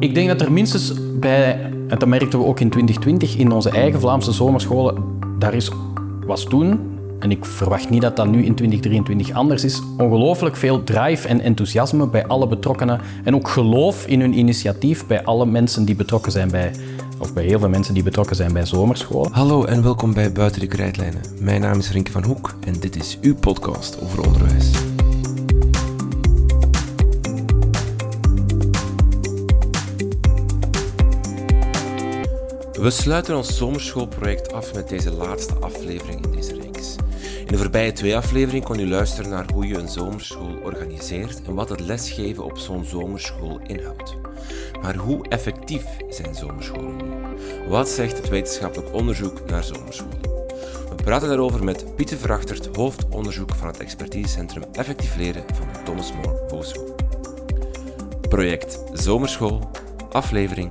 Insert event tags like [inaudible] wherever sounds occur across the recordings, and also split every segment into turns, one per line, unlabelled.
Ik denk dat er minstens bij, en dat merkten we ook in 2020, in onze eigen Vlaamse zomerscholen, daar is, was toen, en ik verwacht niet dat dat nu in 2023 anders is, ongelooflijk veel drive en enthousiasme bij alle betrokkenen en ook geloof in hun initiatief bij alle mensen die betrokken zijn bij, of bij heel veel mensen die betrokken zijn bij zomerscholen.
Hallo en welkom bij Buiten de Krijtlijnen. Mijn naam is Rinke van Hoek en dit is uw podcast over onderwijs. We sluiten ons zomerschoolproject af met deze laatste aflevering in deze reeks. In de voorbije twee afleveringen kon u luisteren naar hoe je een zomerschool organiseert en wat het lesgeven op zo'n zomerschool inhoudt. Maar hoe effectief zijn zomerscholen nu? Wat zegt het wetenschappelijk onderzoek naar zomerscholen? We praten daarover met Pieter Verachtert, hoofdonderzoek van het expertisecentrum Effectief Leren van de Thomas More Hogeschool. Project Zomerschool, aflevering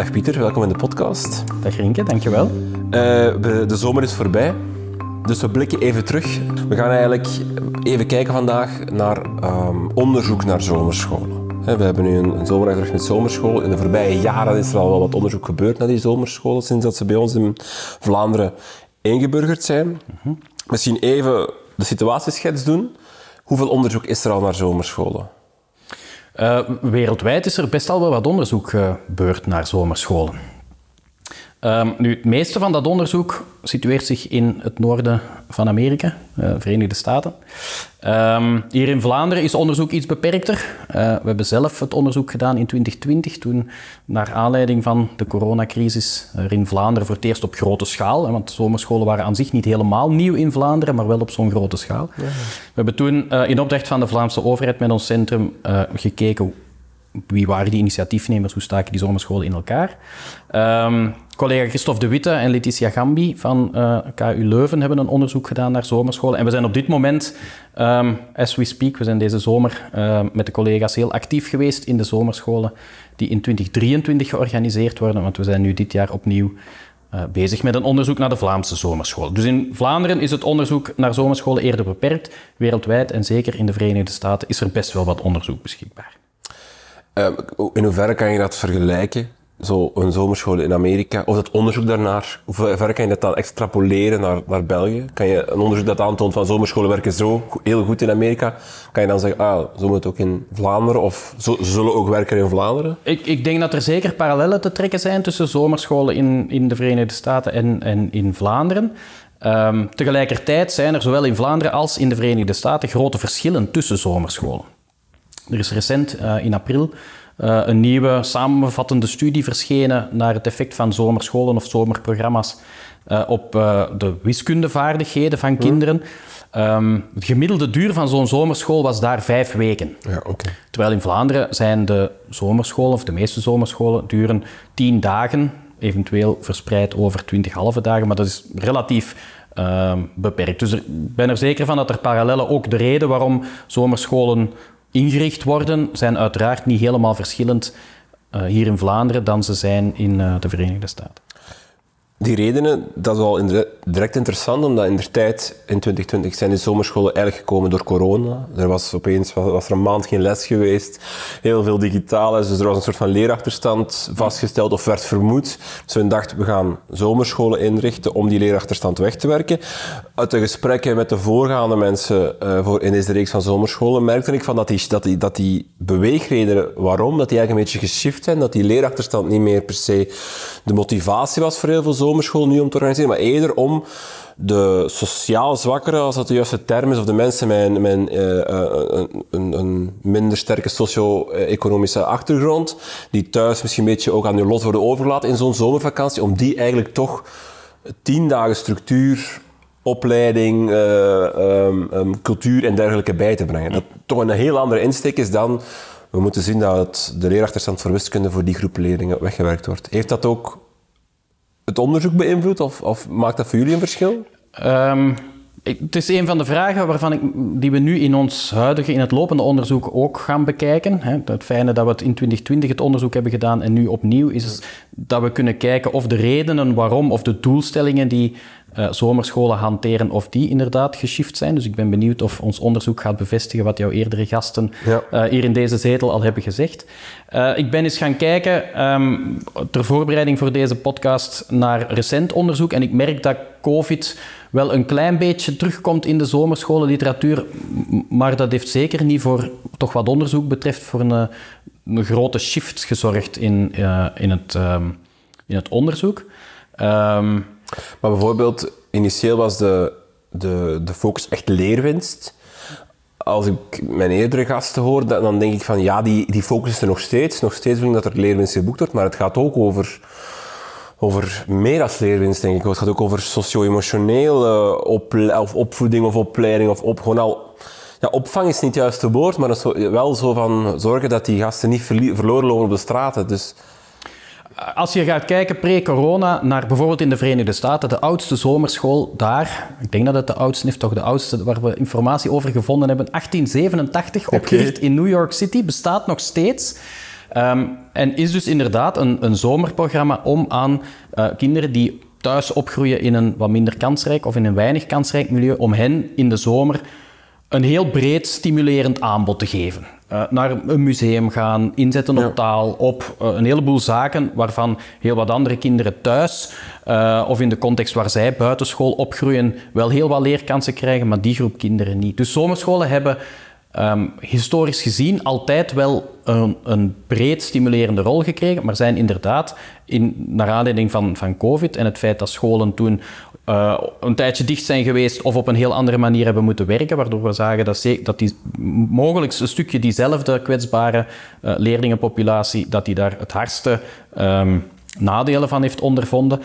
Dag Pieter, welkom in de podcast.
Dag Rinke, dankjewel.
Uh, we, de zomer is voorbij, dus we blikken even terug. We gaan eigenlijk even kijken vandaag naar um, onderzoek naar zomerscholen. He, we hebben nu een, een met zomerschool. In de voorbije jaren is er al wel wat onderzoek gebeurd naar die zomerscholen, sinds dat ze bij ons in Vlaanderen ingeburgerd zijn. Mm -hmm. Misschien even de situatieschets doen. Hoeveel onderzoek is er al naar zomerscholen?
Uh, wereldwijd is er best al wel wat onderzoek gebeurd naar zomerscholen. Um, nu, het meeste van dat onderzoek situeert zich in het noorden van Amerika, uh, Verenigde Staten. Um, hier in Vlaanderen is onderzoek iets beperkter. Uh, we hebben zelf het onderzoek gedaan in 2020, toen naar aanleiding van de coronacrisis er in Vlaanderen voor het eerst op grote schaal, want zomerscholen waren aan zich niet helemaal nieuw in Vlaanderen, maar wel op zo'n grote schaal. Ja. We hebben toen uh, in opdracht van de Vlaamse overheid met ons centrum gekeken wie waren die initiatiefnemers, hoe staken die zomerscholen in elkaar. Um, collega Christophe de Witte en Letitia Gambi van uh, KU Leuven hebben een onderzoek gedaan naar zomerscholen. En we zijn op dit moment, um, as we speak, we zijn deze zomer uh, met de collega's heel actief geweest in de zomerscholen die in 2023 georganiseerd worden, want we zijn nu dit jaar opnieuw uh, bezig met een onderzoek naar de Vlaamse zomerscholen. Dus in Vlaanderen is het onderzoek naar zomerscholen eerder beperkt. Wereldwijd en zeker in de Verenigde Staten is er best wel wat onderzoek beschikbaar.
in hoeverre kan je dat vergelijken? Zo een zomerschool in Amerika, of dat onderzoek daarnaar, hoe ver kan je dat dan extrapoleren naar, naar België? Kan je een onderzoek dat aantoont van zomerscholen werken zo heel goed in Amerika, kan je dan zeggen, ah, zo moet het ook in Vlaanderen, of zo, zullen ook werken in Vlaanderen?
Ik, ik denk dat er zeker parallellen te trekken zijn tussen zomerscholen in, in de Verenigde Staten en, en in Vlaanderen. Um, tegelijkertijd zijn er zowel in Vlaanderen als in de Verenigde Staten grote verschillen tussen zomerscholen. Er is recent, uh, in april, uh, een nieuwe samenvattende studie verschenen naar het effect van zomerscholen of zomerprogramma's uh, op uh, de wiskundevaardigheden van kinderen. Um, de gemiddelde duur van zo'n zomerschool was daar vijf weken.
Ja, okay.
Terwijl in Vlaanderen zijn de zomerscholen, of de meeste zomerscholen, duren tien dagen, eventueel verspreid over twintig halve dagen, maar dat is relatief uh, beperkt. Dus ik ben er zeker van dat er parallellen ook de reden waarom zomerscholen ingericht worden, zijn uiteraard niet helemaal verschillend uh, hier in Vlaanderen dan ze zijn in uh, de Verenigde Staten.
Die redenen, dat is wel direct interessant, omdat in de tijd, in 2020, zijn de zomerscholen eigenlijk gekomen door corona. Er was opeens was er een maand geen les geweest, heel veel digitaal dus er was een soort van leerachterstand vastgesteld of werd vermoed. Dus we dachten, we gaan zomerscholen inrichten om die leerachterstand weg te werken. Uit de gesprekken met de voorgaande mensen uh, voor in deze reeks van zomerscholen merkte ik van dat die, dat die, dat die beweegredenen waarom, dat die eigenlijk een beetje geshift zijn, dat die leerachterstand niet meer per se de motivatie was voor heel veel zomerschool nu om te organiseren, maar eerder om de sociaal zwakkeren, als dat de juiste term is, of de mensen met, met uh, een, een, een, minder sterke socio-economische achtergrond, die thuis misschien een beetje ook aan hun lot worden overgelaten in zo'n zomervakantie, om die eigenlijk toch tien dagen structuur opleiding, eh, ehm, ehm, cultuur en dergelijke bij te brengen. Dat toch een heel andere insteek is dan we moeten zien dat de leerachterstand voor wiskunde voor die groep leerlingen weggewerkt wordt. Heeft dat ook het onderzoek beïnvloed of, of maakt dat voor jullie een verschil?
Ehm, het is een van de vragen waarvan ik, die we nu in ons huidige, in het lopende onderzoek ook gaan bekijken. Het fijne dat we het in 2020 het onderzoek hebben gedaan en nu opnieuw, is dat we kunnen kijken of de redenen waarom of de doelstellingen die uh, zomerscholen hanteren, of die inderdaad geshift zijn. Dus ik ben benieuwd of ons onderzoek gaat bevestigen wat jouw eerdere gasten uh, hier in deze zetel al hebben gezegd. Uh, ik ben eens gaan kijken, um, ter voorbereiding voor deze podcast, naar recent onderzoek. En ik merk dat COVID wel een klein beetje terugkomt in de zomerscholenliteratuur, maar dat heeft zeker niet voor, toch wat onderzoek betreft, voor een, een grote shift gezorgd in, in, het, um, in het onderzoek. Um,
maar bijvoorbeeld, initieel was de, de, de focus echt leerwinst. Als ik mijn eerdere gasten hoor, dan denk ik van ja, die, die focus is er nog steeds. Nog steeds vind ik dat er leerwinst geboekt wordt, maar het gaat ook over, over meer als leerwinst, denk ik. Het gaat ook over socio-emotionele op, of opvoeding of opleiding. Of op, gewoon al, ja, opvang is niet juist het woord, maar wel zo van zorgen dat die gasten niet verloren lopen op de straten. Dus
als je gaat kijken pre-corona naar bijvoorbeeld in de Verenigde Staten, de oudste zomerschool daar, ik denk dat het de oudste is, toch de oudste waar we informatie over gevonden hebben, 1887, opgericht in New York City, bestaat nog steeds. Um, en is dus inderdaad een, een zomerprogramma om aan uh, kinderen die thuis opgroeien in een wat minder kansrijk of in een weinig kansrijk milieu, om hen in de zomer een heel breed stimulerend aanbod te geven. Uh, naar een museum gaan, inzetten op taal, op uh, een heleboel zaken waarvan heel wat andere kinderen thuis uh, of in de context waar zij buitenschool opgroeien wel heel wat leerkansen krijgen, maar die groep kinderen niet. Dus zomerscholen hebben um, historisch gezien altijd wel een, een, breed stimulerende rol gekregen, maar zijn inderdaad, in, naar aanleiding van, van COVID en het feit dat scholen toen uh, een tijdje dicht zijn geweest of op een heel andere manier hebben moeten werken, waardoor we zagen dat, dat die mogelijk een stukje diezelfde kwetsbare uh, leerlingenpopulatie, dat die daar het hardste um, nadelen van heeft ondervonden.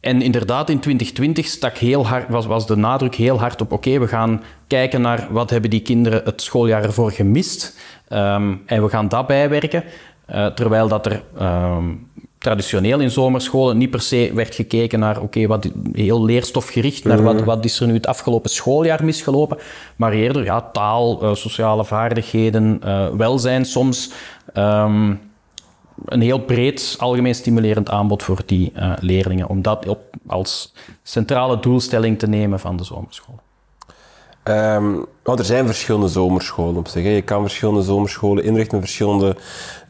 En inderdaad, in 2020 stak heel hard, was, was de nadruk heel hard op: oké, we gaan kijken naar wat hebben die kinderen het schooljaar ervoor gemist. Um, en we gaan dat bijwerken. Uh, terwijl dat er um, traditioneel in zomerscholen niet per se werd gekeken naar, oké, wat heel leerstofgericht, naar wat, mhm. wat is er nu het afgelopen schooljaar misgelopen, maar eerder ja, taal, uh, sociale vaardigheden, uh, welzijn soms. Um, een heel breed, algemeen stimulerend aanbod voor die uh, leerlingen, om dat op, als centrale doelstelling te nemen van de zomerschool.
Um, want er zijn verschillende zomerscholen op zich. Hè. Je kan verschillende zomerscholen inrichten met verschillende,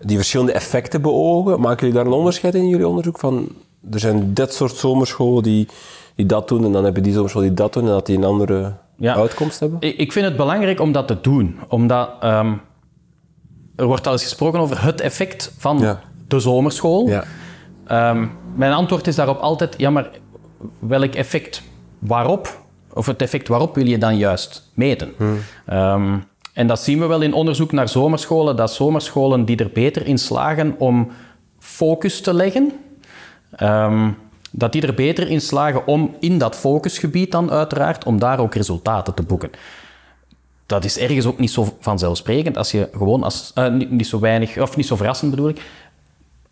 die verschillende effecten beogen. Maken jullie daar een onderscheid in jullie onderzoek? Van, er zijn dit soort zomerscholen die, die dat doen en dan hebben die zomerscholen die dat doen en dat die een andere ja. uitkomst hebben?
Ik vind het belangrijk om dat te doen. Omdat um, er wordt al eens gesproken over het effect van ja. de zomerschool. Ja. Um, mijn antwoord is daarop altijd, ja maar welk effect? Waarop? of het effect waarop wil je dan juist meten. Hmm. Um, en dat zien we wel in onderzoek naar zomerscholen, dat zomerscholen die er beter in slagen om focus te leggen, um, dat die er beter in slagen om in dat focusgebied dan uiteraard, om daar ook resultaten te boeken. Dat is ergens ook niet zo vanzelfsprekend als je gewoon als, uh, niet, niet, zo weinig, of niet zo verrassend bedoel ik,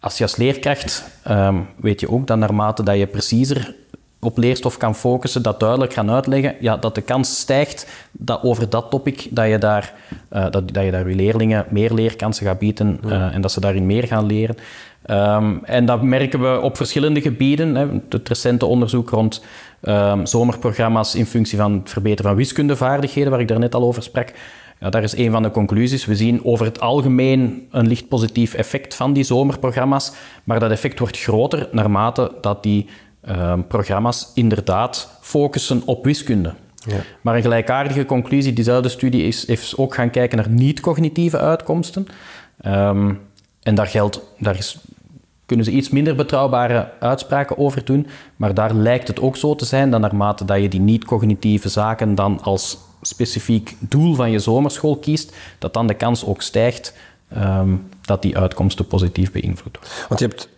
als je als leerkracht um, weet je ook dat naarmate dat je preciezer op leerstof kan focussen, dat duidelijk gaan uitleggen, ja, dat de kans stijgt dat over dat topic dat je daar, uh, dat, dat je daar je leerlingen meer leerkansen gaat bieden uh, en dat ze daarin meer gaan leren. Um, en dat merken we op verschillende gebieden. Hè. Het recente onderzoek rond um, zomerprogramma's in functie van het verbeteren van wiskundevaardigheden, waar ik daar net al over sprak. Ja, daar is een van de conclusies. We zien over het algemeen een licht positief effect van die zomerprogramma's, maar dat effect wordt groter naarmate dat die Ehm, programma's inderdaad focussen op wiskunde. Ja. Maar een gelijkaardige conclusie, diezelfde studie is, heeft ook gaan kijken naar niet-cognitieve uitkomsten. Um, en daar, geldt, daar is, kunnen ze iets minder betrouwbare uitspraken over doen, maar daar lijkt het ook zo te zijn dat naarmate dat je die niet-cognitieve zaken dan als specifiek doel van je zomerschool kiest, dat dan de kans ook stijgt um, dat die uitkomsten positief beïnvloed worden.
Want je hebt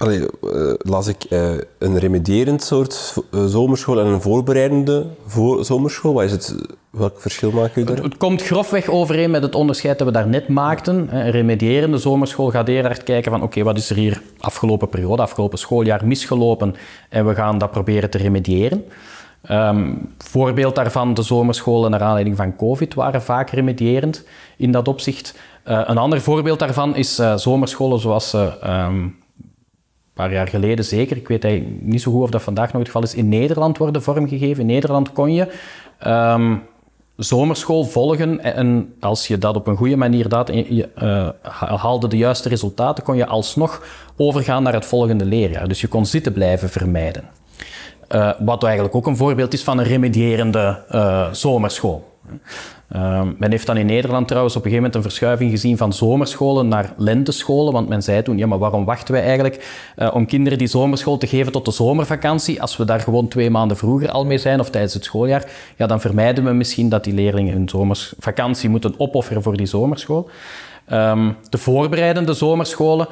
Allee, eh, las ik eh, een remedierend soort eh, zomerschool en een voorbereidende voor zomerschool. Wat is het, welk verschil maken jullie daar?
Het komt grofweg overeen met het onderscheid dat we daarnet maakten. Een remedierende zomerschool gaat hard kijken van oké, wat is er hier afgelopen periode, afgelopen schooljaar misgelopen en we gaan dat proberen te remediëren. Ehm, voorbeeld daarvan, de zomerscholen naar aanleiding van COVID waren vaak remedierend in dat opzicht. een ander voorbeeld daarvan is zomerscholen zoals ze ehm, paar jaar geleden zeker, ik weet niet zo goed of dat vandaag nog het geval is, in Nederland worden vormgegeven. In Nederland kon je um, zomerschool volgen en als je dat op een goede manier deed je uh, haalde de juiste resultaten, kon je alsnog overgaan naar het volgende leerjaar. Dus je kon zitten blijven vermijden. Uh, wat eigenlijk ook een voorbeeld is van een remedierende uh, zomerschool. Uh, men heeft dan in Nederland trouwens op een gegeven moment een verschuiving gezien van zomerscholen naar lentescholen. Want men zei toen, ja, maar waarom wachten wij eigenlijk uh, om kinderen die zomerschool te geven tot de zomervakantie? Als we daar gewoon twee maanden vroeger al mee zijn of tijdens het schooljaar, ja, dan vermijden we misschien dat die leerlingen hun zomervakantie moeten opofferen voor die zomerschool. Um, de voorbereidende zomerscholen,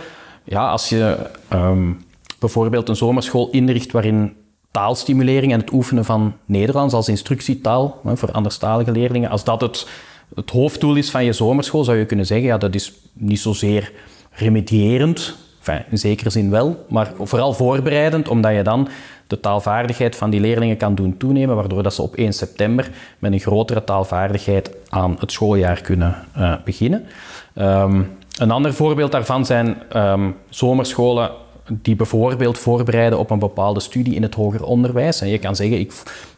ja, als je um, bijvoorbeeld een zomerschool inricht waarin taalstimulering en het oefenen van Nederlands als instructietaal voor anderstalige leerlingen, als dat het, het hoofddoel is van je zomerschool, zou je kunnen zeggen, ja, dat is niet zozeer remedierend, enfin, in zekere zin wel, maar vooral voorbereidend, omdat je dan de taalvaardigheid van die leerlingen kan doen toenemen, waardoor dat ze op 1 september met een grotere taalvaardigheid aan het schooljaar kunnen uh, beginnen. Um, een ander voorbeeld daarvan zijn um, zomerscholen die bijvoorbeeld voorbereiden op een bepaalde studie in het hoger onderwijs. En je kan zeggen, ik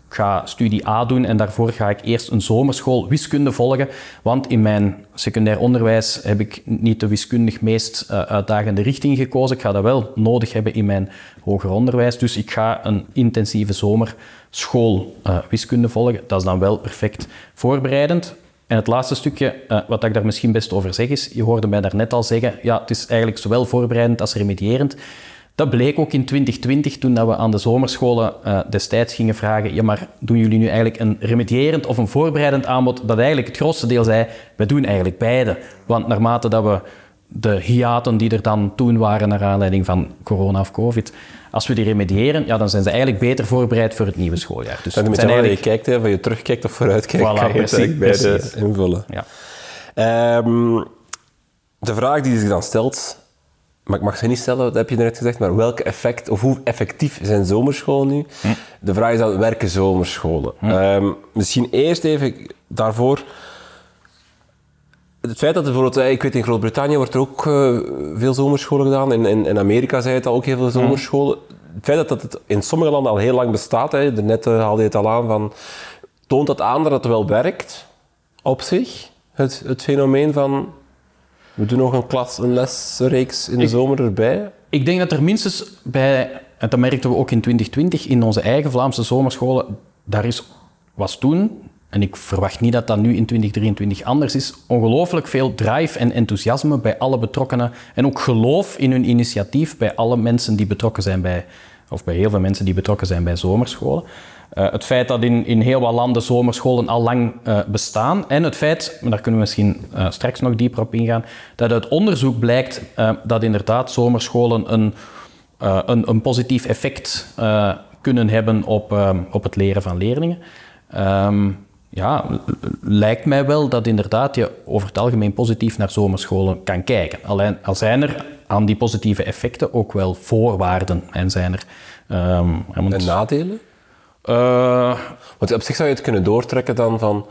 ga studie A doen en daarvoor ga ik eerst een zomerschool wiskunde volgen, want in mijn secundair onderwijs heb ik niet de wiskundig meest uh, uitdagende richting gekozen. Ik ga dat wel nodig hebben in mijn hoger onderwijs, dus ik ga een intensieve zomerschool uh, wiskunde volgen. Dat is dan wel perfect voorbereidend. En het laatste stukje, uh, wat ik daar misschien best over zeg, is, je hoorde mij daarnet al zeggen, ja, het is eigenlijk zowel voorbereidend als remedierend. Dat bleek ook in 2020 toen dat we aan de zomerscholen uh, destijds gingen vragen, ja, maar doen jullie nu eigenlijk een remedierend of een voorbereidend aanbod? Dat eigenlijk het grootste deel zei, we doen eigenlijk beide. Want naarmate dat we de hiaten die er dan toen waren naar aanleiding van corona of covid, als we die remediëren, ja, dan zijn ze eigenlijk beter voorbereid voor het nieuwe schooljaar.
Dus en met eigenlijk... je kijkt, of je terugkijkt of vooruitkijkt,
voilà,
kan je
precies,
het invullen.
Ja.
Um, de vraag die zich dan stelt, maar ik mag ze niet stellen, dat heb je net gezegd, maar welke effect, of hoe effectief zijn zomerscholen nu? Hm. De vraag is dan, werken zomerscholen? Hm. Um, misschien eerst even daarvoor het feit dat er bijvoorbeeld, ik weet in Groot-Brittannië wordt er ook uh, veel zomerscholen gedaan. In, in, in, Amerika zei het al ook heel veel zomerscholen. Het feit dat het in sommige landen al heel lang bestaat, hè, net uh, haalde je het al aan, van, toont dat aan dat het wel werkt op zich. Het, het fenomeen van, we doen nog een klas, een lesreeks in de ik, zomer erbij.
Ik denk dat er minstens bij, en dat merkten we ook in 2020, in onze eigen Vlaamse zomerscholen, daar is, was toen en ik verwacht niet dat dat nu in 2023 anders is, ongelooflijk veel drive en enthousiasme bij alle betrokkenen en ook geloof in hun initiatief bij alle mensen die betrokken zijn bij, of bij heel veel mensen die betrokken zijn bij zomerscholen. Uh, het feit dat in, in heel wat landen zomerscholen al lang uh, bestaan en het feit, maar daar kunnen we misschien uh, straks nog dieper op ingaan, dat uit onderzoek blijkt dat inderdaad zomerscholen een, een, een positief effect kunnen hebben op, op het leren van leerlingen. Um, ja, lijkt mij wel dat inderdaad je over het algemeen positief naar zomerscholen kan kijken. Alleen al zijn er aan die positieve effecten ook wel voorwaarden en zijn er... Um,
en nadelen? Uh, Want op zich zou je het kunnen doortrekken dan van...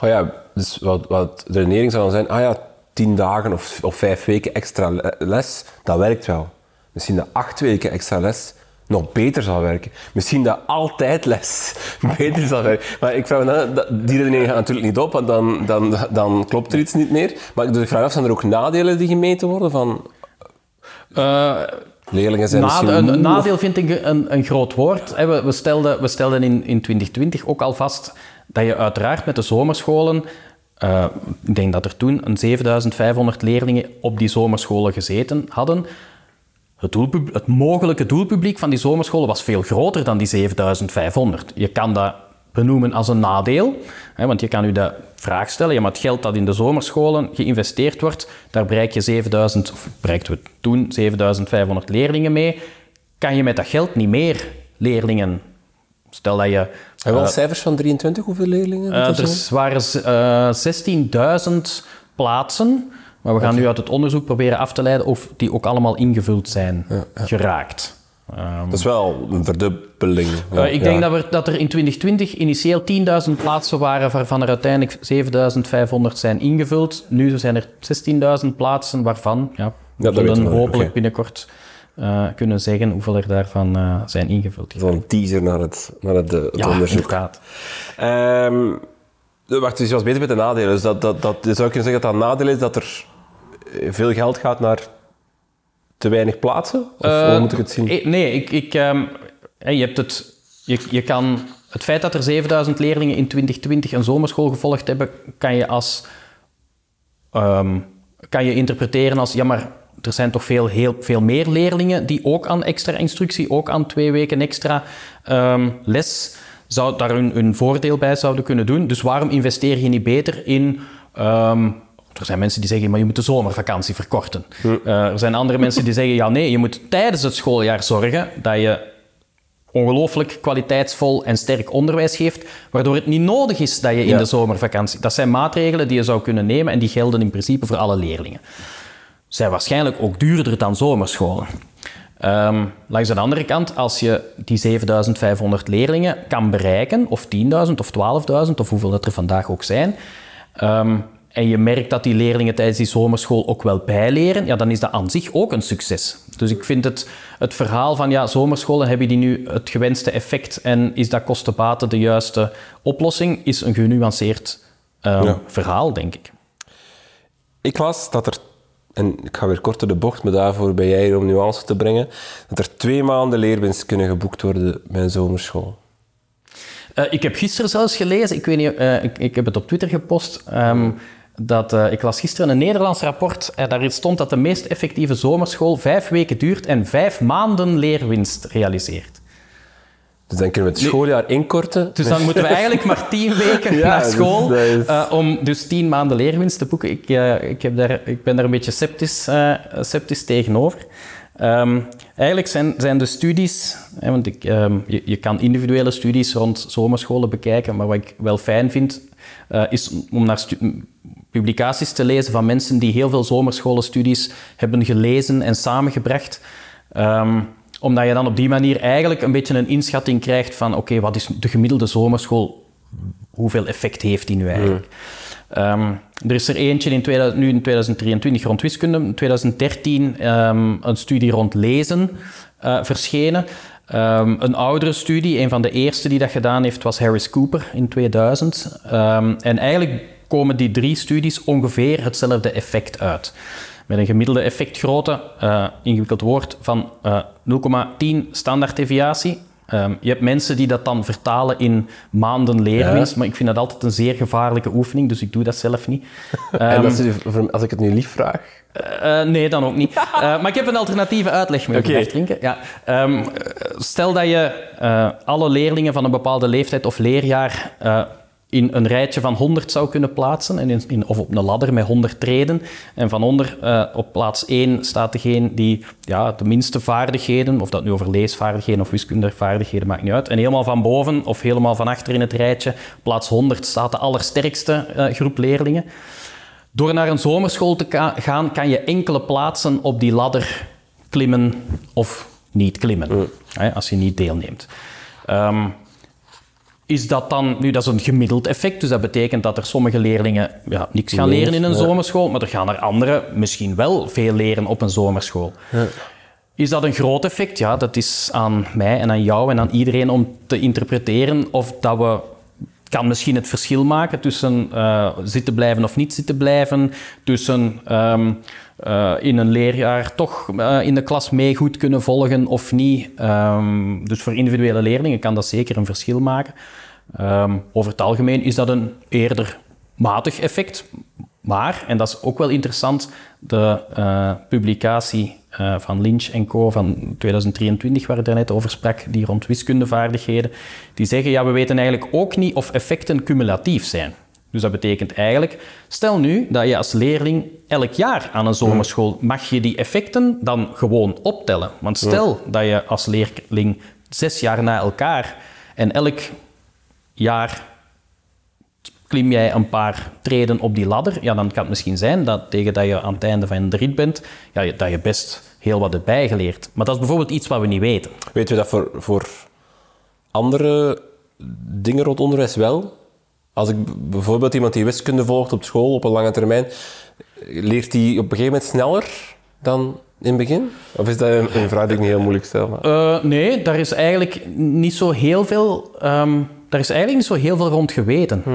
Oh ja, dus wat, wat de redenering zou dan zijn... Ah ja, tien dagen of, of vijf weken extra les, dat werkt wel. Misschien de acht weken extra les, nog beter zal werken. Misschien dat altijd les [laughs] beter zal werken. Maar ik vraag me dan, die redenering gaat natuurlijk niet op, want dan, dan, dan klopt er iets niet meer. Maar dus ik vraag me af, zijn er ook nadelen die gemeten worden? Van, uh, leerlingen zijn
na, een, een, nadeel vind ik een, een groot woord. We, we, stelden, we stelden in, in 2020 ook al vast dat je uiteraard met de zomerscholen uh, ik denk dat er toen een 7500 leerlingen op die zomerscholen gezeten hadden. Het, doelpub het, mogelijke doelpubliek van die zomerscholen was veel groter dan die 7500. Je kan dat benoemen als een nadeel. Hè, want je kan u de vraag stellen, ja, maar het geld dat in de zomerscholen geïnvesteerd wordt, daar bereik je 7000, of bereikten we toen 7500 leerlingen mee. Kan je met dat geld niet meer leerlingen... Stel dat je...
Hebben we al cijfers van 23, hoeveel leerlingen?
Uh,
er
er
zijn?
waren uh, 16.000 plaatsen, maar we gaan nu uit het onderzoek proberen af te leiden of die ook allemaal ingevuld zijn geraakt.
Dat is wel een verdubbeling. Ja,
Uh, ik denk dat, we, dat er in 2020 initieel 10.000 plaatsen waren, waarvan er uiteindelijk 7.500 zijn ingevuld. Nu zijn er 16.000 plaatsen, waarvan ja, we zullen
we.
hopelijk binnenkort uh, kunnen zeggen hoeveel er daarvan uh, zijn ingevuld.
Zo'n teaser naar het, naar het, het
Ja,
onderzoek.
inderdaad.
Ehm, wacht, dus je was bezig met de nadelen. Dus dat, dat, dat, je zou kunnen zeggen dat dat een nadeel is dat er veel geld gaat naar te weinig plaatsen? Of
Uh,
hoe moet ik het zien?
eh, Nee, ik, ik, um, je hebt het... Je, je kan, het feit dat er 7000 leerlingen in 2020 een zomerschool gevolgd hebben, kan je als... Um, kan je interpreteren als... Ja, maar er zijn toch veel, heel, veel meer leerlingen die ook aan extra instructie, ook aan twee weken extra um, les, zou daar hun, hun voordeel bij zouden kunnen doen. Dus waarom investeer je niet beter in... Um, er zijn mensen die zeggen, maar je moet de zomervakantie verkorten. Hm. Uh, er zijn andere mensen die zeggen, ja nee, je moet tijdens het schooljaar zorgen dat je ongelooflijk kwaliteitsvol en sterk onderwijs geeft, waardoor het niet nodig is dat je in
Ja.
de zomervakantie... Dat zijn maatregelen die je zou kunnen nemen en die gelden in principe voor alle leerlingen. Zijn waarschijnlijk ook duurder dan zomerscholen. Um, langs de andere kant, als je die 7500 leerlingen kan bereiken, of 10.000 of 12.000, of hoeveel dat er vandaag ook zijn, um, en je merkt dat die leerlingen tijdens die zomerschool ook wel bijleren, ja, dan is dat aan zich ook een succes. Dus ik vind het, het verhaal van ja, zomerscholen hebben die nu het gewenste effect en is dat kostenbaten de juiste oplossing, is een genuanceerd um,
Ja.
verhaal, denk ik.
Ik las dat er, en ik ga weer korter de bocht, maar daarvoor ben jij hier om nuance te brengen, dat er twee maanden leerwinst kunnen geboekt worden bij een zomerschool.
Uh, ik heb gisteren zelfs gelezen, ik, weet niet, uh, ik, ik heb het op Twitter gepost, um, dat, uh, ik las gisteren een Nederlands rapport, uh, daarin stond dat de meest effectieve zomerschool vijf weken duurt en vijf maanden leerwinst realiseert.
Dus dan kunnen we het schooljaar inkorten.
Dus dan moeten we eigenlijk maar tien [laughs] weken
Ja,
naar
dus
school
is-
uh, om dus tien maanden leerwinst te boeken. Ik, ik, heb daar, ik ben daar een beetje sceptisch, sceptisch tegenover. Um, eigenlijk zijn, zijn de studies, hè, want ik, um, je, je kan individuele studies rond zomerscholen bekijken, maar wat ik wel fijn vind, uh, is om naar publicaties te lezen van mensen die heel veel zomerscholenstudies hebben gelezen en samengebracht. Um, omdat je dan op die manier eigenlijk een beetje een inschatting krijgt van oké, wat is de gemiddelde zomerschool, hoeveel effect heeft die nu eigenlijk? Um, er is er eentje in 2000, nu in 2023 rond wiskunde, in 2013 um, een studie rond lezen uh, verschenen. Um, een oudere studie, een van de eerste die dat gedaan heeft, was Harris Cooper in 2000. en eigenlijk komen die drie studies ongeveer hetzelfde effect uit. Met een gemiddelde effectgrootte, uh, ingewikkeld woord, van uh, 0,10 standaarddeviatie. Um, je hebt mensen die dat dan vertalen in maanden leerwinst, ja. maar ik vind dat altijd een zeer gevaarlijke oefening, dus ik doe dat zelf niet.
Um, [laughs] en als, je, als, ik het nu lief vraag?
Uh, nee, dan ook niet. Uh, [laughs] maar ik heb een alternatieve uitleg mee
okay.
drinken. Ja. Um, stel dat je uh, alle leerlingen van een bepaalde leeftijd of leerjaar in een rijtje van 100 zou kunnen plaatsen, en in, in, of op een ladder met 100 treden. En van onder uh, op plaats 1 staat degene die ja, de minste vaardigheden, of dat nu over leesvaardigheden of wiskundevaardigheden, maakt niet uit. En helemaal van boven of helemaal van achter in het rijtje, plaats 100, staat de allersterkste uh, groep leerlingen. Door naar een zomerschool te gaan, kan je enkele plaatsen op die ladder klimmen of niet klimmen, mm. hè, als je niet deelneemt. Um, is dat dan, nu dat is een gemiddeld effect, dus dat betekent dat er sommige leerlingen ja, niks gaan leren in een ja. zomerschool, maar er gaan er anderen misschien wel veel leren op een zomerschool. Ja. Is dat een groot effect? Ja, dat is aan mij en aan jou en aan iedereen om te interpreteren of dat we kan misschien het verschil maken tussen uh, zitten blijven of niet zitten blijven, tussen um, uh, in een leerjaar toch uh, in de klas mee goed kunnen volgen of niet. Um, dus voor individuele leerlingen kan dat zeker een verschil maken. Um, over het algemeen is dat een eerder matig effect, Maar, en dat is ook wel interessant, de uh, publicatie van Lynch en Co. van 2023, waar ik net over sprak, die rond wiskundevaardigheden, die zeggen, ja, we weten eigenlijk ook niet of effecten cumulatief zijn. Dus dat betekent eigenlijk, stel nu dat je als leerling elk jaar aan een zomerschool, mag je die effecten dan gewoon optellen. Want stel dat je als leerling zes jaar na elkaar en elk jaar klim jij een paar treden op die ladder, ja, dan kan het misschien zijn dat tegen dat je aan het einde van de rit bent, ja, dat je best heel wat hebt bijgeleerd. Maar dat is bijvoorbeeld iets wat we niet weten.
Weten we dat voor, voor andere dingen rond onderwijs wel? Als ik bijvoorbeeld iemand die wiskunde volgt op school op een lange termijn, leert hij op een gegeven moment sneller dan in het begin? Of is dat een, een vraag die ik niet heel moeilijk stel? Maar...
Uh, nee, daar is eigenlijk niet zo heel veel... Um, daar is eigenlijk niet zo heel veel rond geweten. Hm.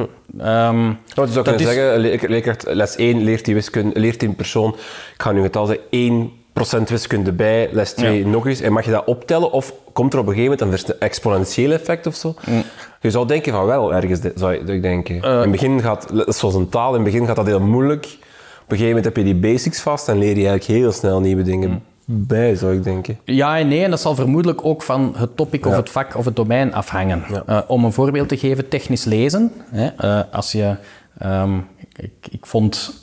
Um, zou kunnen is... zeggen, leerkracht les 1 leert die, wiskunde, leert die persoon, ik ga nu het al zeggen, 1% wiskunde bij, les 2 ja. nog eens. En mag je dat optellen of komt er op een gegeven moment een exponentieel effect of zo? Hm. Je zou denken van wel, ergens, zou ik denken. Uh, in het begin gaat, zoals een taal, in het begin gaat dat heel moeilijk. Op een gegeven moment heb je die basics vast en leer je eigenlijk heel snel nieuwe dingen hm. bij, zou ik denken.
Ja en nee, en dat zal vermoedelijk ook van het topic of het vak of het domein afhangen. Ja. Uh, om een voorbeeld te geven, technisch lezen. Hè, uh, als je, um, ik, ik, vond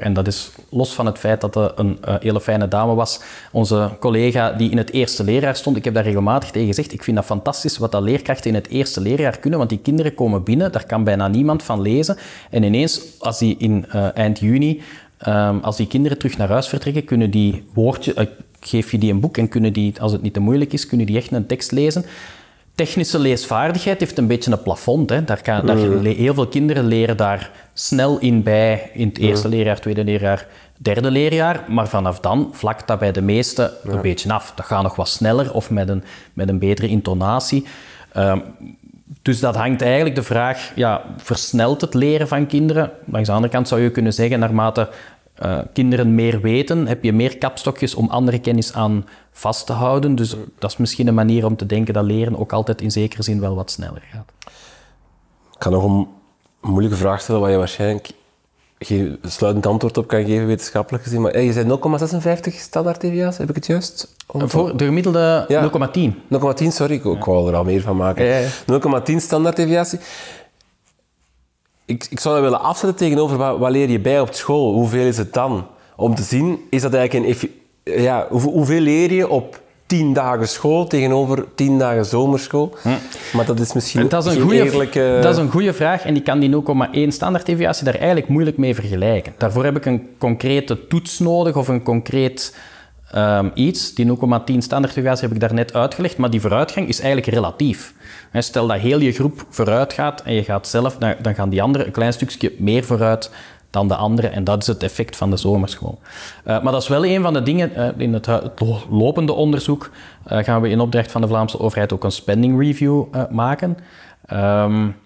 en dat is los van het feit dat het een uh, hele fijne dame was. Onze collega die in het eerste leerjaar stond, ik heb daar regelmatig tegen gezegd, ik vind dat fantastisch wat dat leerkrachten in het eerste leerjaar kunnen, want die kinderen komen binnen, daar kan bijna niemand van lezen. En ineens, als die in uh, eind juni, um, als die kinderen terug naar huis vertrekken, kunnen die woordjes, uh, geef je die een boek en kunnen die, als het niet te moeilijk is, kunnen die echt een tekst lezen technische leesvaardigheid heeft een beetje een plafond. Hè. Daar kan, daar, mm. heel veel kinderen leren daar snel in bij in het eerste mm. leerjaar, tweede leerjaar, derde leerjaar. Maar vanaf dan vlakt dat bij de meesten een beetje af. Dat gaat nog wat sneller of met een, met een betere intonatie. Um, dus dat hangt eigenlijk de vraag, ja, versnelt het leren van kinderen? Langs de andere kant zou je kunnen zeggen, naarmate uh, kinderen meer weten, heb je meer kapstokjes om andere kennis aan vast te houden. Dus dat is misschien een manier om te denken dat leren ook altijd in zekere zin wel wat sneller gaat.
Ik kan nog een moeilijke vraag stellen waar je waarschijnlijk geen sluitend antwoord op kan geven, wetenschappelijk gezien. Maar je zei 0,56 standaard deviatie, heb ik het juist?
Voor de gemiddelde ja.
0,10. 0,10, sorry, ik, wou er al meer van maken. Ja, ja. 0,10 standaard deviatie. Ik, ik zou dat willen afzetten tegenover wat, wat leer je bij op school? Hoeveel is het dan? Om te zien, is dat eigenlijk een ja, hoeveel leer je op tien dagen school tegenover tien dagen zomerschool? Hm. Maar dat is misschien
dat is een goede, eerlijke... Dat is een goede vraag en ik kan die 0,1 standaarddeviatie daar eigenlijk moeilijk mee vergelijken. Daarvoor heb ik een concrete toets nodig of een concreet um, iets. Die 0,10 standaarddeviatie heb ik daar net uitgelegd, maar die vooruitgang is eigenlijk relatief. Stel dat heel je groep vooruit gaat en je gaat zelf, dan gaan die anderen een klein stukje meer vooruit dan de andere. En dat is het effect van de zomerschool. Uh, maar dat is wel een van de dingen. Uh, in het, lopende onderzoek uh, gaan we in opdracht van de Vlaamse overheid ook een spending review maken. Um,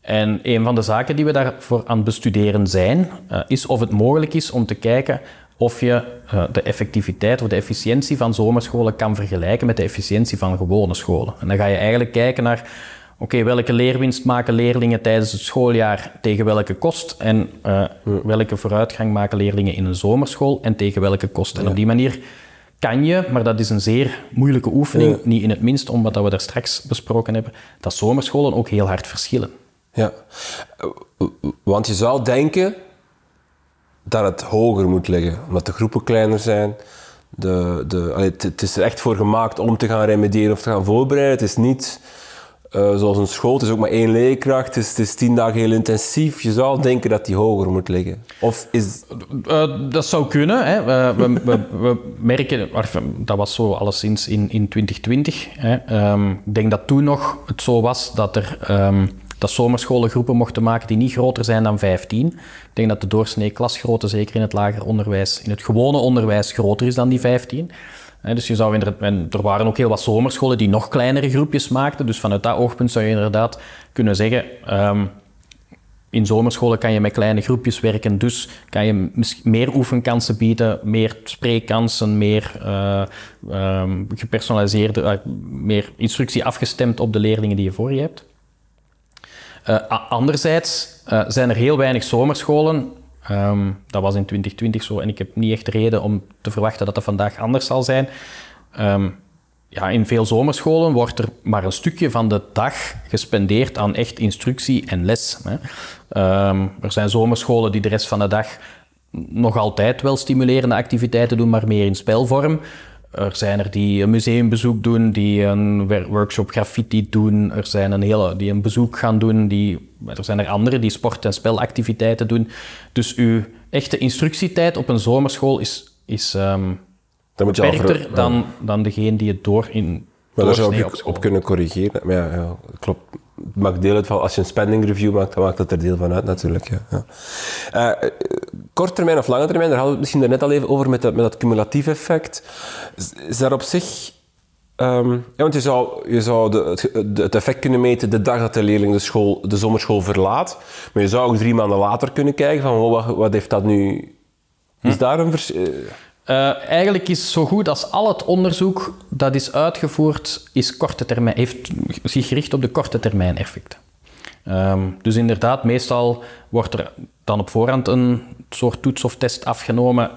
en een van de zaken die we daarvoor aan het bestuderen zijn, is of het mogelijk is om te kijken of je de effectiviteit of de efficiëntie van zomerscholen kan vergelijken met de efficiëntie van gewone scholen. En dan ga je eigenlijk kijken naar oké, welke leerwinst maken leerlingen tijdens het schooljaar tegen welke kost en uh, welke vooruitgang maken leerlingen in een zomerschool en tegen welke kost. En op die manier kan je, maar dat is een zeer moeilijke oefening, niet in het minst omdat we daar straks besproken hebben, dat zomerscholen ook heel hard verschillen.
Ja, want je zou denken dat het hoger moet liggen, omdat de groepen kleiner zijn. De, de, het is er echt voor gemaakt om te gaan remediëren of te gaan voorbereiden. Het is niet uh, zoals een school, het is ook maar één leerkracht, het is, het is, tien dagen heel intensief. Je zou denken dat die hoger moet liggen. Of is...
Uh, dat zou kunnen. Hè. We, we, we, merken, dat was zo alleszins in, in 2020. Hè. Um, ik denk dat toen nog het zo was dat er... Um, dat zomerscholen groepen mochten maken die niet groter zijn dan 15. Ik denk dat de doorsnee klasgrootte, zeker in het lager onderwijs, in het gewone onderwijs, groter is dan die 15 dus je zou er waren ook heel wat zomerscholen die nog kleinere groepjes maakten. Dus vanuit dat oogpunt zou je inderdaad kunnen zeggen. Um, in zomerscholen kan je met kleine groepjes werken, dus kan je meer oefenkansen bieden, meer spreekkansen, meer uh, gepersonaliseerde, uh, meer instructie afgestemd op de leerlingen die je voor je hebt. Uh, anderzijds zijn er heel weinig zomerscholen Ehm, dat was in 2020 zo en ik heb niet echt reden om te verwachten dat dat vandaag anders zal zijn. Ehm, ja, in veel zomerscholen wordt er maar een stukje van de dag gespendeerd aan echt instructie en les. Hè. Ehm, er zijn zomerscholen die de rest van de dag nog altijd wel stimulerende activiteiten doen, maar meer in spelvorm. Er zijn er die een museumbezoek doen, die een workshop graffiti doen. Er zijn een hele die een bezoek gaan doen. Die, er zijn er anderen die sport- en spelactiviteiten doen. Dus uw echte instructietijd op een zomerschool is, is um, beperkter dan, dan degene die het door in
maar daar zou ik op, kunnen corrigeren. Maar ja, ja, klopt. Het maakt deel uit van, als je een spending review maakt, dan maakt dat er deel van uit natuurlijk. Ja. ja. Uh, kort termijn of lange termijn, daar hadden we het misschien net al even over met dat, met dat cumulatief effect. Is, daar op zich... Um, ja, want je zou, je zou de, het effect kunnen meten de dag dat de leerling de, school, de zomerschool verlaat. Maar je zou ook drie maanden later kunnen kijken van wat, wat heeft dat nu... Is hm. daar een verschil?
Uh, eigenlijk is zo goed als al het onderzoek dat is uitgevoerd, is korte termijn, heeft zich gericht op de korte termijn effecten. Um, dus inderdaad, meestal wordt er dan op voorhand een soort toets of test afgenomen.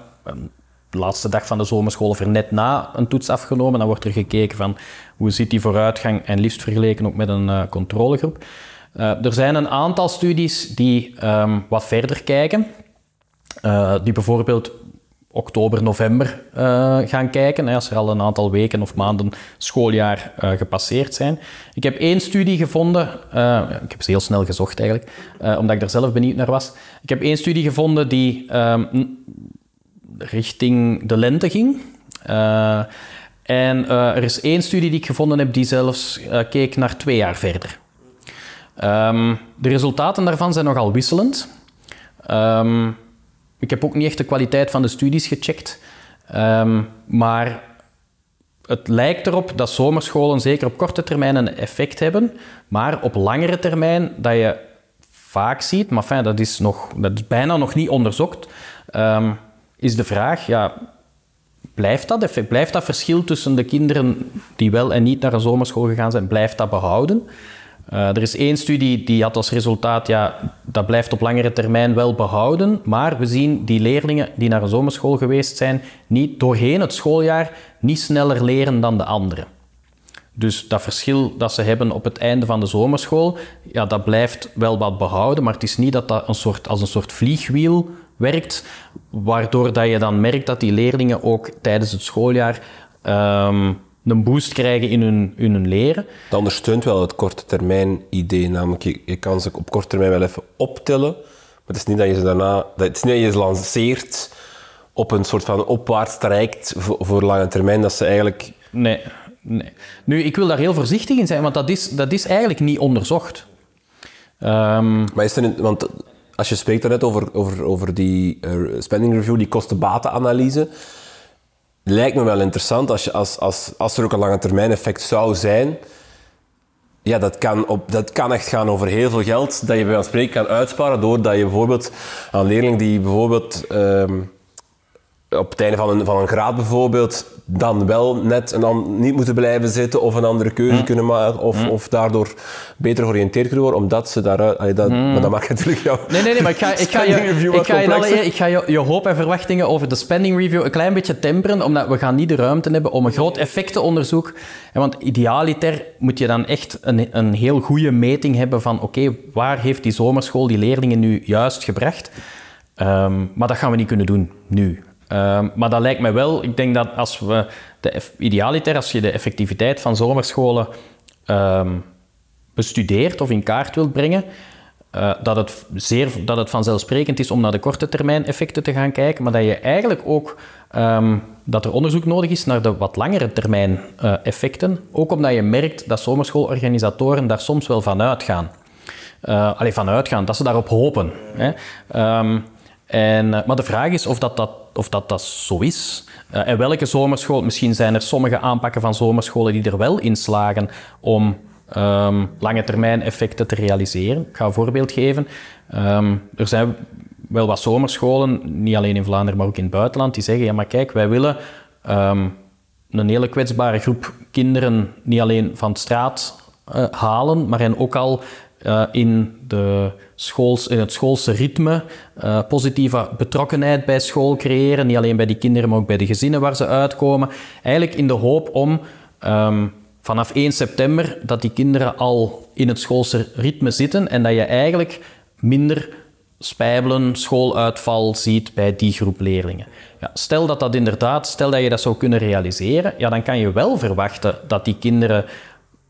De laatste dag van de zomerschool of er net na een toets afgenomen. Dan wordt er gekeken van hoe zit die vooruitgang en liefst vergeleken ook met een uh, controlegroep. Uh, er zijn een aantal studies die um, wat verder kijken. Uh, die bijvoorbeeld oktober, november uh, gaan kijken, als er al een aantal weken of maanden schooljaar uh, gepasseerd zijn. Ik heb één studie gevonden, uh, ik heb ze heel snel gezocht eigenlijk, omdat ik daar zelf benieuwd naar was. Ik heb één studie gevonden die um, richting de lente ging. en er is één studie die ik gevonden heb die zelfs keek naar twee jaar verder. Um, de resultaten daarvan zijn nogal wisselend. Um, ik heb ook niet echt de kwaliteit van de studies gecheckt. Um, maar het lijkt erop dat zomerscholen zeker op korte termijn een effect hebben. Maar op langere termijn dat je vaak ziet, maar fijn, dat, is nog, dat is bijna nog niet onderzocht, um, is de vraag, ja, blijft dat effect, blijft dat verschil tussen de kinderen die wel en niet naar een zomerschool gegaan zijn, blijft dat behouden? Uh, er is één studie die had als resultaat, ja, dat blijft op langere termijn wel behouden, maar we zien die leerlingen die naar een zomerschool geweest zijn, niet doorheen het schooljaar niet sneller leren dan de anderen. Dus dat verschil dat ze hebben op het einde van de zomerschool, ja, dat blijft wel wat behouden, maar het is niet dat dat een soort, als een soort vliegwiel werkt, waardoor dat je dan merkt dat die leerlingen ook tijdens het schooljaar um, een boost krijgen in hun, in hun leren.
Dat ondersteunt wel het korte termijn idee. Namelijk, je, je kan ze op korte termijn wel even optillen. Maar het is niet dat je ze daarna... Dat, het is niet dat je ze lanceert op een soort van opwaarts traject voor, voor lange termijn. Dat ze eigenlijk...
Nee, nee. Nu, ik wil daar heel voorzichtig in zijn, want dat is, dat is eigenlijk niet onderzocht.
Um... Maar is er... Want als je spreekt daarnet over, over, over die uh, spending review, die kosten-batenanalyse lijkt me wel interessant als, je, als, als, als er ook een lange termijn effect zou zijn. Ja, dat kan, op, dat kan echt gaan over heel veel geld dat je bij wijze spreken kan uitsparen doordat je bijvoorbeeld aan een leerling die bijvoorbeeld um, op het einde van een, van een graad bijvoorbeeld dan wel net een, niet moeten blijven zitten of een andere keuze hm. kunnen maken of, hm. of daardoor beter georiënteerd kunnen worden omdat ze daaruit... Dat, hm. Maar dat mag natuurlijk jou...
Nee, nee, nee, maar ik ga, [laughs] ik ga, je, ik ga, je, alle, ik ga je, je hoop en verwachtingen over de spending review een klein beetje temperen, omdat we gaan niet de ruimte hebben om een groot effectenonderzoek... Want idealiter moet je dan echt een, een heel goede meting hebben van oké, waar heeft die zomerschool die leerlingen nu juist gebracht? Um, maar dat gaan we niet kunnen doen nu. Ehm, maar dat lijkt me wel, ik denk dat als we de idealiter, als je de effectiviteit van zomerscholen um, bestudeert of in kaart wilt brengen, uh, dat, het zeer, dat het vanzelfsprekend is om naar de korte termijn effecten te gaan kijken, maar dat je eigenlijk ook um, dat er onderzoek nodig is naar de wat langere termijn uh, effecten, ook omdat je merkt dat zomerschoolorganisatoren daar soms wel van uitgaan. Uh, alleen van uitgaan, dat ze daarop hopen. Hè. En, maar de vraag is of dat, dat, of dat, dat zo is. Uh, en welke zomerschool, misschien zijn er sommige aanpakken van zomerscholen die er wel in slagen om um, lange termijn effecten te realiseren. Ik ga een voorbeeld geven. Um, er zijn wel wat zomerscholen, niet alleen in Vlaanderen, maar ook in het buitenland, die zeggen, ja maar kijk, wij willen um, een hele kwetsbare groep kinderen niet alleen van straat uh, halen, maar hen ook al uh, in, de schools, in het schoolse ritme, uh, positieve betrokkenheid bij school creëren. Niet alleen bij die kinderen, maar ook bij de gezinnen waar ze uitkomen. Eigenlijk in de hoop om um, vanaf 1 september dat die kinderen al in het schoolse ritme zitten en dat je eigenlijk minder spijbelen, schooluitval ziet bij die groep leerlingen. Ja, stel dat dat inderdaad, stel dat je dat zou kunnen realiseren, ja, dan kan je wel verwachten dat die kinderen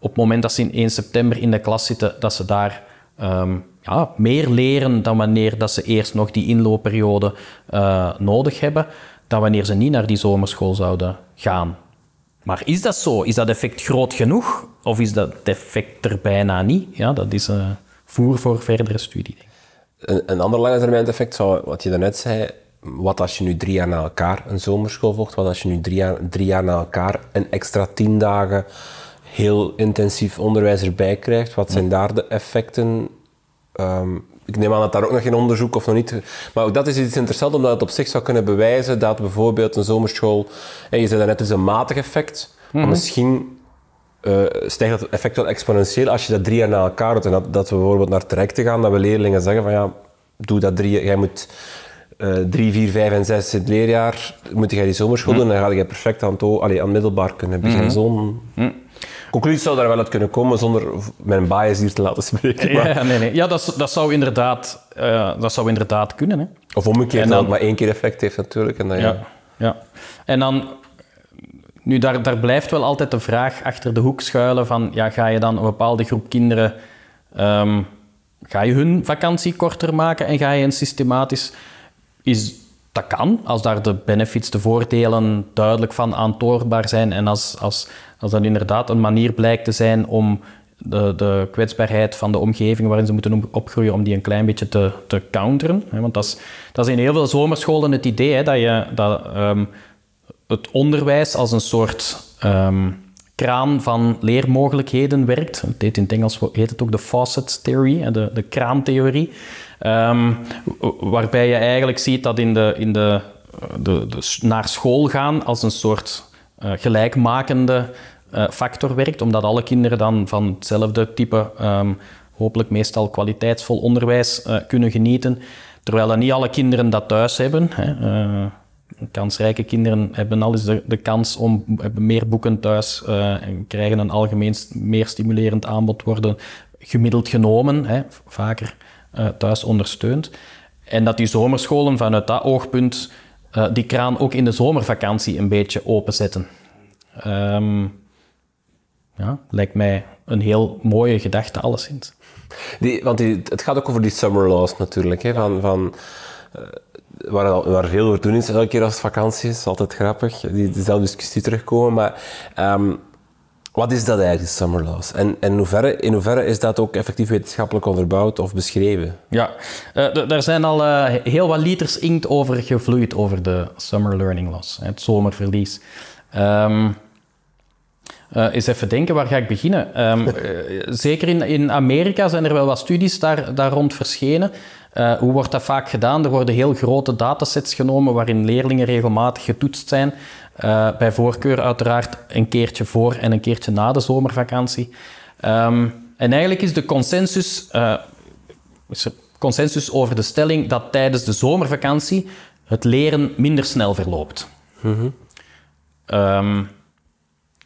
op het moment dat ze in 1 september in de klas zitten, dat ze daar um, ja, meer leren dan wanneer dat ze eerst nog die inloopperiode uh, nodig hebben, dan wanneer ze niet naar die zomerschool zouden gaan. Maar is dat zo? Is dat effect groot genoeg? Of is dat effect er bijna niet? Ja, dat is uh, voer voor verdere studie.
Een, een ander lange termijn effect zou, wat je daarnet zei, wat als je nu drie jaar na elkaar een zomerschool volgt, wat als je nu jaar, drie jaar na elkaar een extra tien dagen heel intensief onderwijs erbij krijgt, wat zijn daar de effecten? Um, ik neem aan dat daar ook nog geen onderzoek of nog niet. Maar ook dat is iets interessants, omdat het op zich zou kunnen bewijzen dat bijvoorbeeld een zomerschool. En je zei net, het is een matig effect. Maar mhm. misschien uh, stijgt dat effect wel exponentieel als je dat drie jaar na elkaar doet. En dat, dat we bijvoorbeeld naar traject gaan, dat we leerlingen zeggen van ja, doe dat drie Jij moet uh, drie, vier, vijf en zes in het leerjaar, moet jij die zomerschool doen, dan ga je perfect aan, het, allee, aan middelbaar kunnen beginnen. Mm Zo'n conclusie zou daar wel uit kunnen komen zonder mijn bias hier te laten spreken.
Maar... Ja, nee, nee. ja dat, dat, zou inderdaad, uh, dat zou inderdaad kunnen. Hè.
Of omgekeerd, dat het maar één keer effect heeft natuurlijk. En dan, ja.
Ja, ja. En dan nu, daar, daar blijft wel altijd de vraag achter de hoek schuilen van, ja, ga je dan een bepaalde groep kinderen, um, ga je hun vakantie korter maken en ga je een systematisch... Is, dat kan, als daar de benefits, de voordelen duidelijk van aantoonbaar zijn en als, als, als dat inderdaad een manier blijkt te zijn om de, de kwetsbaarheid van de omgeving waarin ze moeten opgroeien, om die een klein beetje te, te counteren. Want dat is, dat is in heel veel zomerscholen het idee, hè, dat je... Dat, um, het onderwijs als een soort um, kraan van leermogelijkheden werkt. Heet in het Engels heet het ook de faucet theory, de, de kraantheorie. Um, waarbij je eigenlijk ziet dat in de, in de, de, naar school gaan als een soort uh, gelijkmakende uh, factor werkt, omdat alle kinderen dan van hetzelfde type, um, hopelijk meestal kwaliteitsvol onderwijs uh, kunnen genieten. Terwijl dan niet alle kinderen dat thuis hebben. Hè. Kansrijke kinderen hebben al eens de, kans om meer boeken thuis en krijgen een algemeen meer stimulerend aanbod, worden gemiddeld genomen, hè, vaker uh, thuis ondersteund. En dat die zomerscholen vanuit dat oogpunt uh, die kraan ook in de zomervakantie een beetje openzetten. Um, ja, lijkt mij een heel mooie gedachte, alleszins.
Die, want het gaat ook over die summer laws natuurlijk. Hè, van, van, waar, waar veel over doen is, elke keer als het vakantie is, altijd grappig, die, dezelfde discussie terugkomen. Maar um, wat is dat eigenlijk, summer loss? En, en in, hoeverre, is dat ook effectief wetenschappelijk onderbouwd of beschreven?
Ja, uh, er zijn al uh, heel wat liters inkt over gevloeid over de summer learning loss, het zomerverlies. Um, eens even denken, waar ga ik beginnen? Um, [laughs] zeker in, in Amerika zijn er wel wat studies daar, daar rond verschenen. Hoe wordt dat vaak gedaan? Er worden heel grote datasets genomen waarin leerlingen regelmatig getoetst zijn. Uh, bij voorkeur uiteraard een keertje voor en een keertje na de zomervakantie. Um, en eigenlijk is de consensus, uh, is er consensus over de stelling dat tijdens de zomervakantie het leren minder snel verloopt. Mm -hmm. um,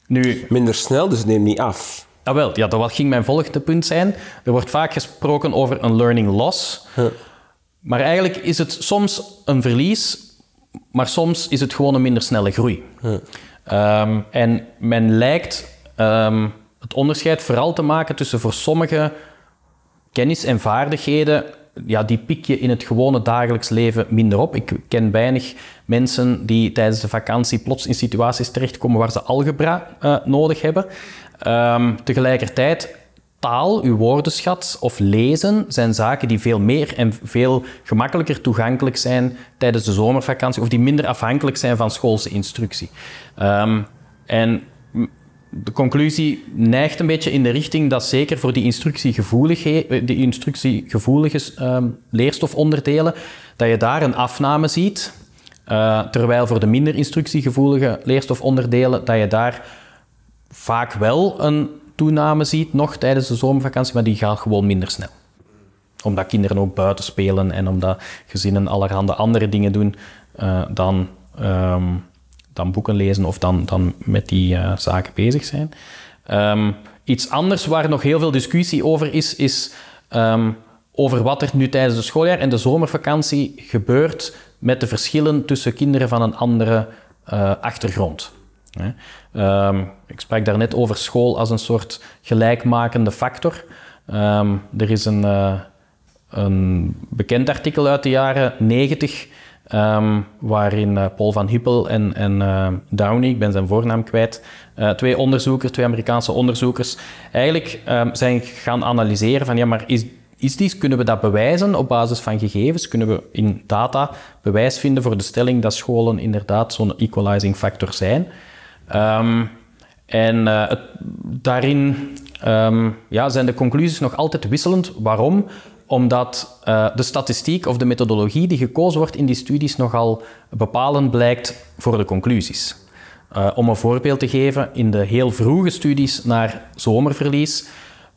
nu, minder snel, dus neem niet af.
Ah, wel, ja, dat ging mijn volgende punt zijn. Er wordt vaak gesproken over een learning loss. Maar eigenlijk is het soms een verlies, maar soms is het gewoon een minder snelle groei. Um, en men lijkt um, het onderscheid vooral te maken tussen voor sommige kennis en vaardigheden, ja, die pik je in het gewone dagelijks leven minder op. Ik ken weinig mensen die tijdens de vakantie plots in situaties terechtkomen waar ze algebra uh, nodig hebben. Um, tegelijkertijd, taal, uw woordenschat of lezen zijn zaken die veel meer en veel gemakkelijker toegankelijk zijn tijdens de zomervakantie of die minder afhankelijk zijn van schoolse instructie. Um, en de conclusie neigt een beetje in de richting dat zeker voor die instructiegevoelige, eh, die instructiegevoelige um, leerstofonderdelen, dat je daar een afname ziet. Uh, terwijl voor de minder instructiegevoelige leerstofonderdelen, dat je daar vaak wel een toename ziet nog tijdens de zomervakantie, maar die gaat gewoon minder snel. Omdat kinderen ook buiten spelen en omdat gezinnen allerhande andere dingen doen uh, dan, um, dan boeken lezen of dan, dan met die uh, zaken bezig zijn. Um, iets anders waar nog heel veel discussie over is, is um, over wat er nu tijdens het schooljaar en de zomervakantie gebeurt met de verschillen tussen kinderen van een andere uh, achtergrond. Um, ik sprak daarnet over school als een soort gelijkmakende factor. Um, er is een, uh, een, bekend artikel uit de jaren 90 um, waarin uh, Paul van Hippel en, en uh, Downey, ik ben zijn voornaam kwijt, twee onderzoekers, twee Amerikaanse onderzoekers, eigenlijk zijn gaan analyseren van ja, maar is is die, kunnen we dat bewijzen op basis van gegevens? Kunnen we in data bewijs vinden voor de stelling dat scholen inderdaad zo'n equalizing factor zijn? Um, en het, daarin um, ja, zijn de conclusies nog altijd wisselend. Waarom? Omdat uh, de statistiek of de methodologie die gekozen wordt in die studies nogal bepalend blijkt voor de conclusies. Uh, om een voorbeeld te geven, in de heel vroege studies naar zomerverlies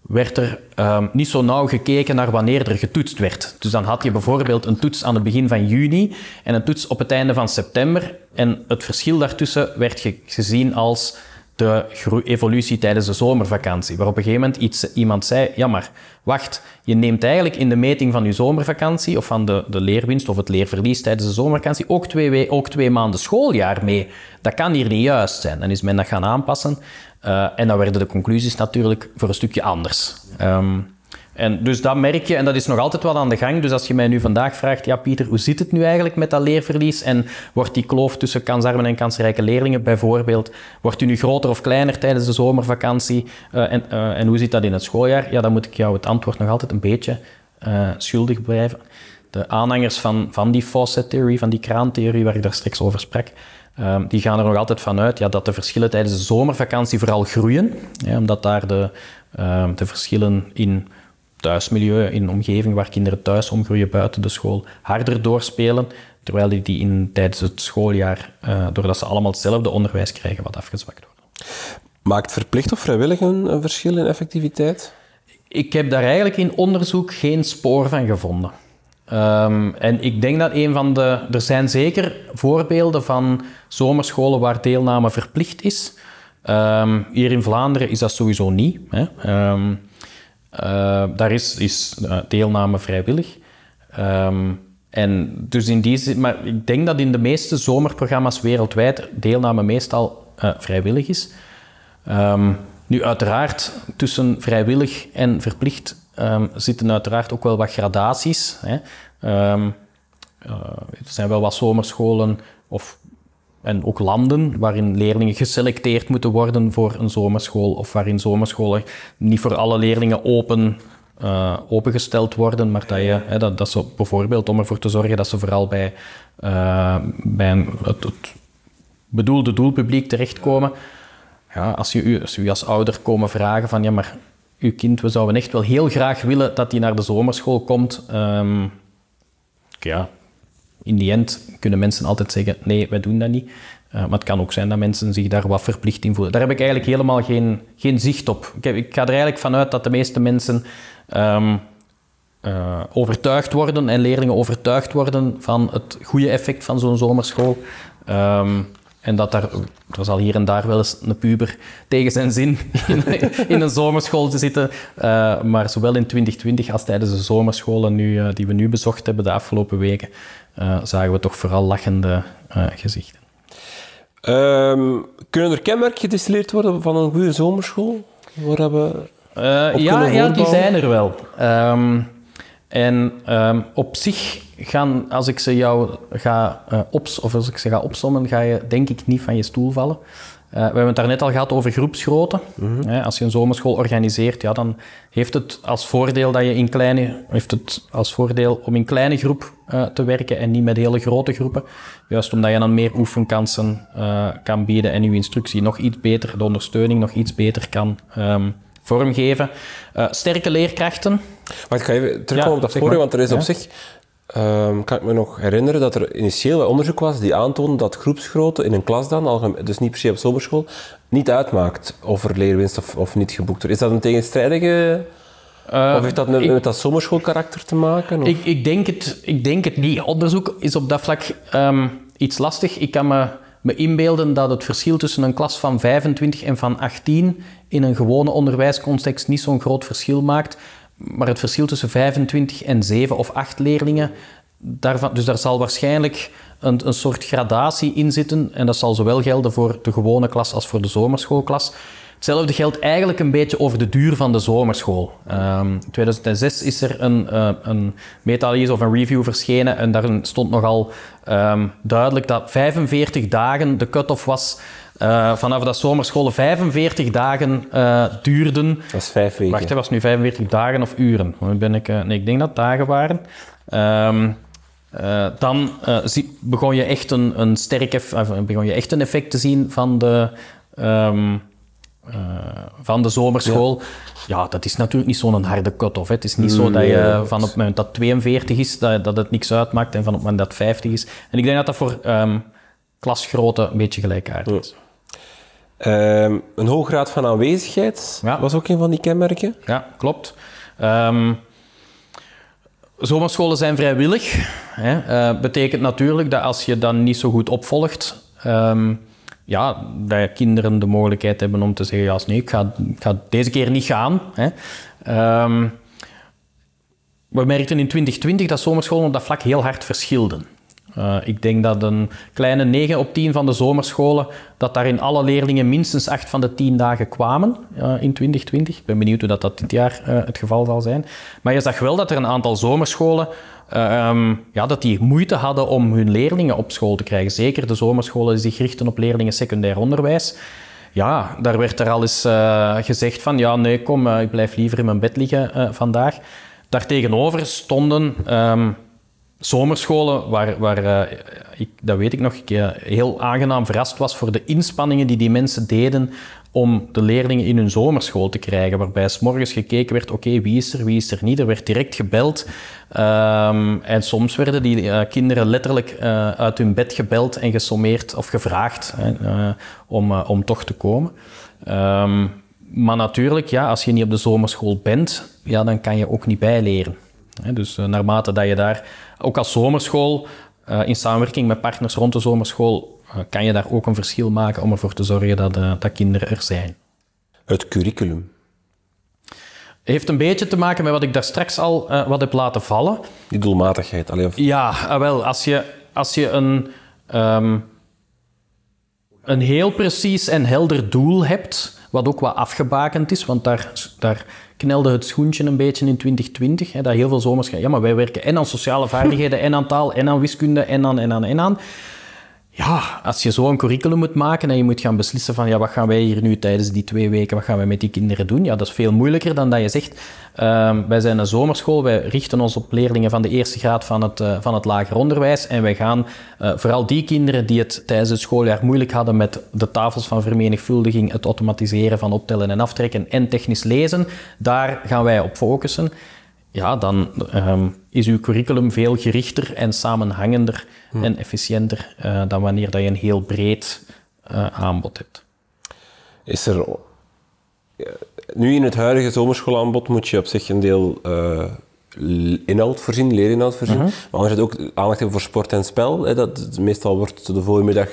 werd er um, niet zo nauw gekeken naar wanneer er getoetst werd. Dus dan had je bijvoorbeeld een toets aan het begin van juni en een toets op het einde van september. En het verschil daartussen werd ge gezien als de evolutie tijdens de zomervakantie. Waar op een gegeven moment iets, iemand zei, ja maar, wacht, je neemt eigenlijk in de meting van je zomervakantie of van de, de leerwinst of het leerverlies tijdens de zomervakantie ook twee, ook twee maanden schooljaar mee. Dat kan hier niet juist zijn. Dan is men dat gaan aanpassen uh, en dan werden de conclusies natuurlijk voor een stukje anders. Um, en dus dat merk je, en dat is nog altijd wat aan de gang. Dus als je mij nu vandaag vraagt, ja Pieter, hoe zit het nu eigenlijk met dat leerverlies? En wordt die kloof tussen kansarme en kansrijke leerlingen bijvoorbeeld, wordt die nu groter of kleiner tijdens de zomervakantie? Uh, en, uh, en, hoe zit dat in het schooljaar? Ja, dan moet ik jou het antwoord nog altijd een beetje uh, schuldig blijven. De aanhangers van, van die faucet theory, van die kraantheorie waar ik daar straks over sprak, Um, die gaan er nog altijd vanuit ja, dat de verschillen tijdens de zomervakantie vooral groeien, omdat daar de, um, de verschillen in thuismilieu, in omgeving waar kinderen thuis omgroeien buiten de school, harder doorspelen, terwijl die, die in, tijdens het schooljaar, uh, doordat ze allemaal hetzelfde onderwijs krijgen, wat afgezwakt worden.
Maakt verplicht of vrijwillig een, verschil in effectiviteit?
Ik heb daar eigenlijk in onderzoek geen spoor van gevonden. Um, en ik denk dat een van de. Er zijn zeker voorbeelden van zomerscholen waar deelname verplicht is. Um, hier in Vlaanderen is dat sowieso niet. Hè. Um, uh, daar is, is uh, deelname vrijwillig. en dus in die maar ik denk dat in de meeste zomerprogramma's wereldwijd deelname meestal uh, vrijwillig is. nu, uiteraard, tussen vrijwillig en verplicht um, zitten uiteraard ook wel wat gradaties. Hè. Er zijn wel wat zomerscholen of, en ook landen waarin leerlingen geselecteerd moeten worden voor een zomerschool of waarin zomerscholen niet voor alle leerlingen open, uh, opengesteld worden, maar dat je, hè, dat, dat ze bijvoorbeeld om ervoor te zorgen dat ze vooral bij, uh, bij het, bedoelde doelpubliek terechtkomen. Ja, als, je als als ouder komen vragen van ja, maar uw kind, we zouden echt wel heel graag willen dat hij naar de zomerschool komt. Um, ja, in die end kunnen mensen altijd zeggen, nee, wij doen dat niet. Uh, maar het kan ook zijn dat mensen zich daar wat verplicht in voelen. Daar heb ik eigenlijk helemaal geen, geen zicht op. Ik, ik ga er eigenlijk vanuit dat de meeste mensen um, uh, overtuigd worden en leerlingen overtuigd worden van het goede effect van zo'n zomerschool. Um, en dat daar, er zal hier en daar wel eens een puber tegen zijn zin [laughs] in, een zomerschool te zitten. Uh, maar zowel in 2020 als tijdens de zomerscholen nu, die we nu bezocht hebben de afgelopen weken, uh, zagen we toch vooral lachende gezichten.
Um, kunnen er kenmerken gedistilleerd worden van een goede zomerschool? Waar we
ja, ja, die zijn er wel. Um, en um, op zich gaan, als ik ze jou ga uh, ops, of als ik ze ga opsommen, ga je denk ik niet van je stoel vallen. Uh, we hebben het daarnet al gehad over groepsgrootte. Mm -hmm. als je een zomerschool organiseert, ja, dan heeft het als voordeel dat je in kleine, heeft het als voordeel om in kleine groep uh, te werken en niet met hele grote groepen. Juist omdat je dan meer oefenkansen kan bieden en je instructie nog iets beter, de ondersteuning nog iets beter kan um, vormgeven. sterke leerkrachten.
Maar ik ga even terugkomen ja, op dat vorige, want er is op zich ehm, kan ik me nog herinneren dat er initieel een onderzoek was die aantoonde dat groepsgrootte in een klas dan, algemeen- dus niet per se op zomerschool, niet uitmaakt of er leerwinst of, of niet geboekt wordt. Is dat een tegenstrijdige... of heeft dat met,
ik-
met dat zomerschoolkarakter te maken?
Ik, ik, denk het, ik denk het niet. Onderzoek is op dat vlak ehm, iets lastig. Ik kan me, me inbeelden dat het verschil tussen een klas van 25 en van 18 in een gewone onderwijscontext niet zo'n groot verschil maakt. Maar het verschil tussen 25 en 7 of 8 leerlingen, daarvan, dus daar zal waarschijnlijk een, een soort gradatie in zitten. En dat zal zowel gelden voor de gewone klas als voor de zomerschoolklas. Hetzelfde geldt eigenlijk een beetje over de duur van de zomerschool. Ehm, in 2006 is er een, eh, een meta-analyse of een review verschenen en daarin stond nogal ehm, duidelijk dat 45 dagen de cut-off was eh, vanaf dat zomerscholen 45 dagen eh, duurden.
Dat is vijf weken.
Wacht, dat was nu 45 dagen of uren? Ben ik, eh, nee, ik denk dat het dagen waren. Ehm, eh, dan zie- begon, je echt een, een sterk begon je echt een effect te zien van de, ehm, eh, van de zomerschool. Ja. dat is natuurlijk niet zo'n harde cut-off. Het is niet zo dat je van op het moment dat 42 is, dat, dat het niks uitmaakt, en van op het moment dat 50 is. En ik denk dat dat voor ehm, klasgrootte een beetje gelijkaardig is.
Ehm, een hoge graad van aanwezigheid
Ja.
was ook een van die kenmerken.
Ja, klopt. Ehm, zomerscholen zijn vrijwillig. Hè. Eh, betekent natuurlijk dat als je dan niet zo goed opvolgt, ehm, ja, dat kinderen de mogelijkheid hebben om te zeggen, ja, nee, ik ga, ik ga deze keer niet gaan. Hè. We merkten in 2020 dat zomerscholen op dat vlak heel hard verschilden. Eh, ik denk dat een kleine 9 op 10 van de zomerscholen, dat daarin alle leerlingen minstens 8 van de 10 dagen kwamen eh, in 2020. Ik ben benieuwd hoe dat, dat dit jaar eh, het geval zal zijn. Maar je zag wel dat er een aantal zomerscholen eh, ehm, ja, dat die moeite hadden om hun leerlingen op school te krijgen. Zeker de zomerscholen die zich richten op leerlingen secundair onderwijs. Ja, daar werd er al eens gezegd van, ja, nee, kom, ik blijf liever in mijn bed liggen vandaag. Daartegenover stonden ehm, zomerscholen waar, waar eh, ik, dat weet ik nog, ik eh, heel aangenaam verrast was voor de inspanningen die die mensen deden om de leerlingen in hun zomerschool te krijgen. Waarbij s morgens gekeken werd, oké, wie is er, wie is er niet. Er werd direct gebeld. Ehm, en soms werden die eh, kinderen letterlijk uit hun bed gebeld en gesommeerd of gevraagd om, om toch te komen. Ehm, maar natuurlijk, ja, als je niet op de zomerschool bent, ja, dan kan je ook niet bijleren. Dus naarmate dat je daar, ook als zomerschool, eh, in samenwerking met partners rond de zomerschool, eh, kan je daar ook een verschil maken om ervoor te zorgen dat, eh, dat kinderen er zijn.
Het curriculum.
Heeft een beetje te maken met wat ik daar straks al wat heb laten vallen.
Die doelmatigheid. Allee, of,
Ja, ah, wel, als je, als je een, ehm, een heel precies en helder doel hebt, wat ook wat afgebakend is, want daar, daar knelde het schoentje een beetje in 2020, hè, dat heel veel zomers gaan, ja, maar wij werken en aan sociale vaardigheden, [laughs] en aan taal, en aan wiskunde, en aan, en aan, en aan. Ja, als je zo een curriculum moet maken en je moet gaan beslissen van ja, wat gaan wij hier nu tijdens die twee weken, wat gaan wij met die kinderen doen? Ja, dat is veel moeilijker dan dat je zegt, ehm, wij zijn een zomerschool, wij richten ons op leerlingen van de eerste graad van het, eh, van het lager onderwijs en wij gaan eh, vooral die kinderen die het tijdens het schooljaar moeilijk hadden met de tafels van vermenigvuldiging, het automatiseren van optellen en aftrekken en technisch lezen, daar gaan wij op focussen ja, dan ehm, is uw curriculum veel gerichter en samenhangender en efficiënter eh, dan wanneer dat je een heel breed eh, aanbod hebt.
Is er... ja, Nu in het huidige zomerschoolaanbod moet je op zich een deel eh, inhoud voorzien, leerinhoud voorzien. Maar anderzijds ook aandacht hebben voor sport en spel. Hè. Dat, meestal wordt de voormiddag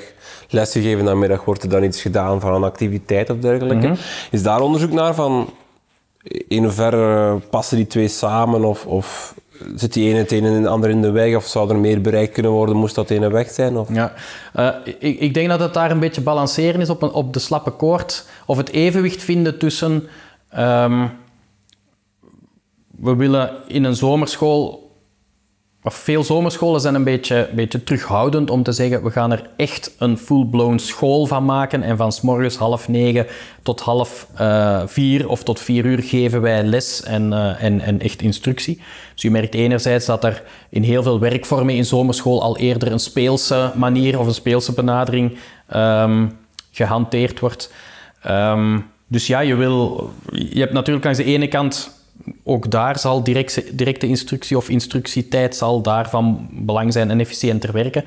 lesgegeven, namiddag wordt er dan iets gedaan van een activiteit of dergelijke. Is daar onderzoek naar van in hoeverre passen die twee samen of, of zit die ene het ene en de ander in de weg of zou er meer bereikt kunnen worden moest dat ene weg zijn? Of?
Ja, eh, ik, ik denk dat het daar een beetje balanceren is op, een, op de slappe koord. Of het evenwicht vinden tussen... ehm, we willen in een zomerschool... Veel zomerscholen zijn een beetje, beetje terughoudend om te zeggen we gaan er echt een full-blown school van maken en van s morgens half negen tot half eh, vier of tot vier uur geven wij les en, eh, en, en echt instructie. Dus je merkt enerzijds dat er in heel veel werkvormen in zomerschool al eerder een speelse manier of een speelse benadering ehm, gehanteerd wordt. Ehm, dus ja, je, wil, je hebt natuurlijk aan de ene kant ook daar zal directe, instructie of instructietijd zal daar van belang zijn en efficiënter werken.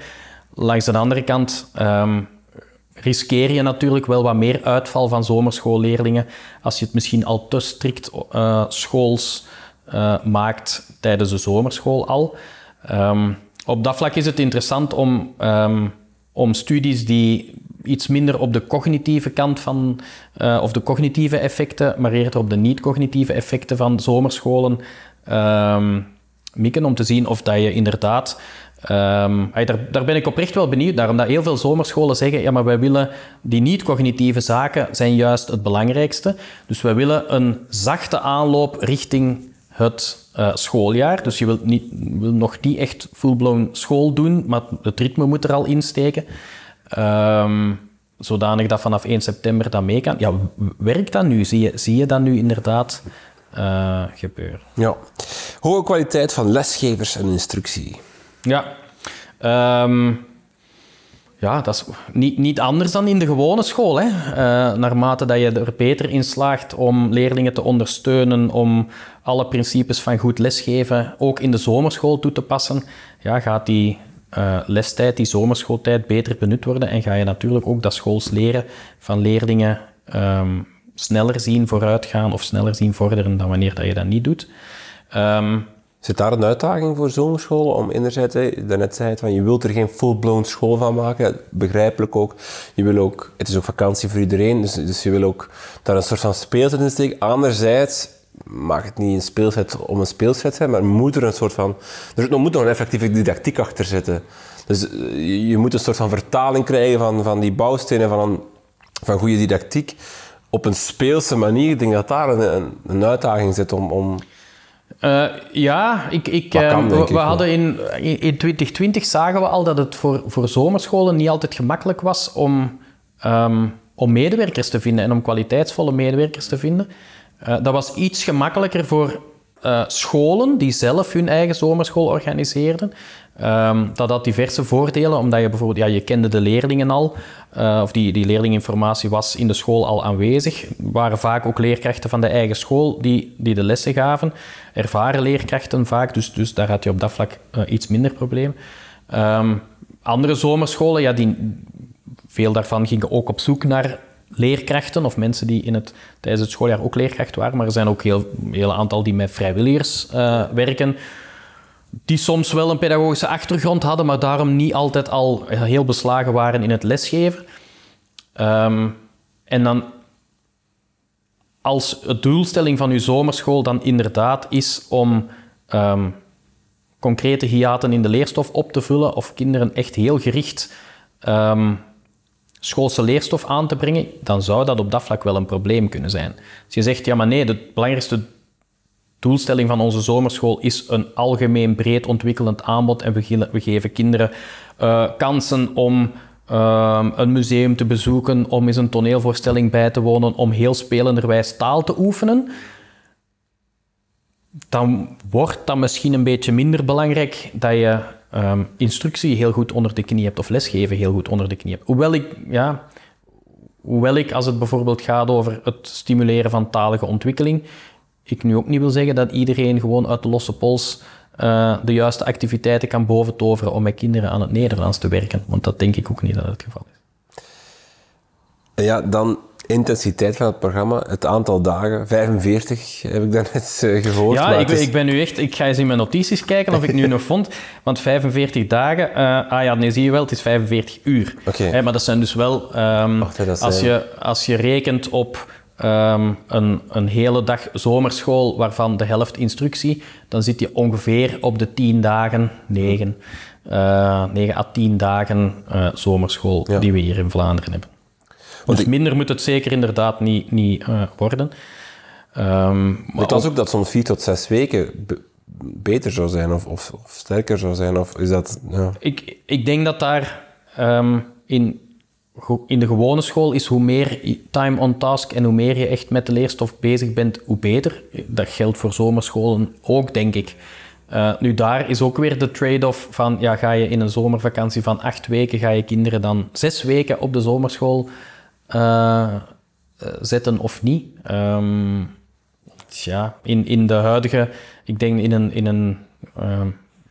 Langs de andere kant ehm, riskeer je natuurlijk wel wat meer uitval van zomerschoolleerlingen als je het misschien al te strikt uh, schools uh, maakt tijdens de zomerschool al. Um, op dat vlak is het interessant om, um, om studies die iets minder op de cognitieve kant van, uh, of de cognitieve effecten, maar eerder op de niet-cognitieve effecten van zomerscholen um, mikken, om te zien of dat je inderdaad Um, daar, daar, ben ik oprecht wel benieuwd naar, omdat heel veel zomerscholen zeggen, ja, maar wij willen die niet-cognitieve zaken zijn juist het belangrijkste. Dus wij willen een zachte aanloop richting het uh, schooljaar. Dus je wilt, niet, wil nog niet echt full-blown school doen, maar het ritme moet er al insteken. Um, zodanig dat vanaf 1 september dat mee kan. Ja, werkt dat nu? Zie je, zie je dat nu inderdaad uh, gebeuren?
Ja. Hoge kwaliteit van lesgevers en instructie.
Ja. Um, ja, dat is niet, niet anders dan in de gewone school. Hè. Uh, naarmate dat je er beter in slaagt om leerlingen te ondersteunen, om alle principes van goed lesgeven ook in de zomerschool toe te passen, ja, gaat die uh, lestijd, die zomerschooltijd beter benut worden en ga je natuurlijk ook dat schools leren van leerlingen um, sneller zien vooruitgaan of sneller zien vorderen dan wanneer dat je dat niet doet. Um,
Zit daar een uitdaging voor zomerscholen? Om enerzijds, daarnet zei het van je wilt er geen full-blown school van maken. Begrijpelijk ook. Je wil ook, het is ook vakantie voor iedereen, dus, dus je wil ook daar een soort van speelzet in steken. Anderzijds mag het niet een speelzet om een speelzet zijn, maar moet er een soort van, er moet nog een effectieve didactiek achter zitten. Dus eh, je moet een soort van vertaling krijgen van, van die bouwstenen van, een, van goede didactiek op een speelse manier. Ik denk dat daar een, een uitdaging zit om, om
uh, ja, ik, ik, uh, we, hadden in, in 2020 zagen we al dat het voor, voor zomerscholen niet altijd gemakkelijk was om, um, om medewerkers te vinden en om kwaliteitsvolle medewerkers te vinden. Uh, dat was iets gemakkelijker voor scholen die zelf hun eigen zomerschool organiseerden. Um, dat had diverse voordelen, omdat je bijvoorbeeld, ja, je kende de leerlingen al, uh, of die, die leerlinginformatie was in de school al aanwezig. Waren vaak ook leerkrachten van de eigen school die, die de lessen gaven. Ervaren leerkrachten vaak, dus, dus daar had je op dat vlak iets minder probleem. Um, andere zomerscholen, ja, die, veel daarvan gingen ook op zoek naar leerkrachten of mensen die in het, tijdens het schooljaar ook leerkracht waren, maar er zijn ook heel, een heel aantal die met vrijwilligers uh, werken die soms wel een pedagogische achtergrond hadden, maar daarom niet altijd al heel beslagen waren in het lesgeven. Um, en dan als het doelstelling van uw zomerschool dan inderdaad is om um, concrete hiaten in de leerstof op te vullen of kinderen echt heel gericht um, schoolse leerstof aan te brengen, dan zou dat op dat vlak wel een probleem kunnen zijn. Als je zegt, ja maar nee, het belangrijkste doelstelling van onze zomerschool is een algemeen breed ontwikkelend aanbod en we, geven kinderen uh, kansen om uh, een museum te bezoeken, om eens een toneelvoorstelling bij te wonen, om heel spelenderwijs taal te oefenen. Dan wordt dat misschien een beetje minder belangrijk dat je um, instructie heel goed onder de knie hebt of lesgeven heel goed onder de knie hebt. Hoewel ik, ja, hoewel ik als het bijvoorbeeld gaat over het stimuleren van talige ontwikkeling, ik nu ook niet wil zeggen dat iedereen gewoon uit de losse pols uh, de juiste activiteiten kan boventoveren om met kinderen aan het Nederlands te werken. Want dat denk ik ook niet dat het geval is.
Ja, dan intensiteit van het programma, het aantal dagen, 45 heb ik daarnet uh, gehoord.
Ja, ik, is... ik, ben nu echt, ik ga eens in mijn notities kijken of ik nu [laughs] nog vond, want 45 dagen, uh, ah ja, nee, zie je wel, het is 45 uur.
Okay.
maar dat zijn dus wel, um, als, je, als je rekent op um, een, een hele dag zomerschool, waarvan de helft instructie, dan zit je ongeveer op de 10 dagen, 9, uh, 9 à 10 dagen uh, zomerschool ja. die we hier in Vlaanderen hebben. Want dus ik... minder moet het zeker inderdaad niet, niet uh, worden.
Um, maar het was ook dat zo'n 4 tot 6 weken beter zou zijn of, of, of, sterker zou zijn? Of is dat, ja.
ik, ik denk dat daar um, in in de gewone school is hoe meer time on task en hoe meer je echt met de leerstof bezig bent, hoe beter. Dat geldt voor zomerscholen ook, denk ik. Uh, nu, daar is ook weer de trade-off van, ja, ga je in een zomervakantie van acht weken, ga je kinderen dan zes weken op de zomerschool uh, zetten of niet? Um, ja, in, in de huidige, ik denk in een, in een ehm,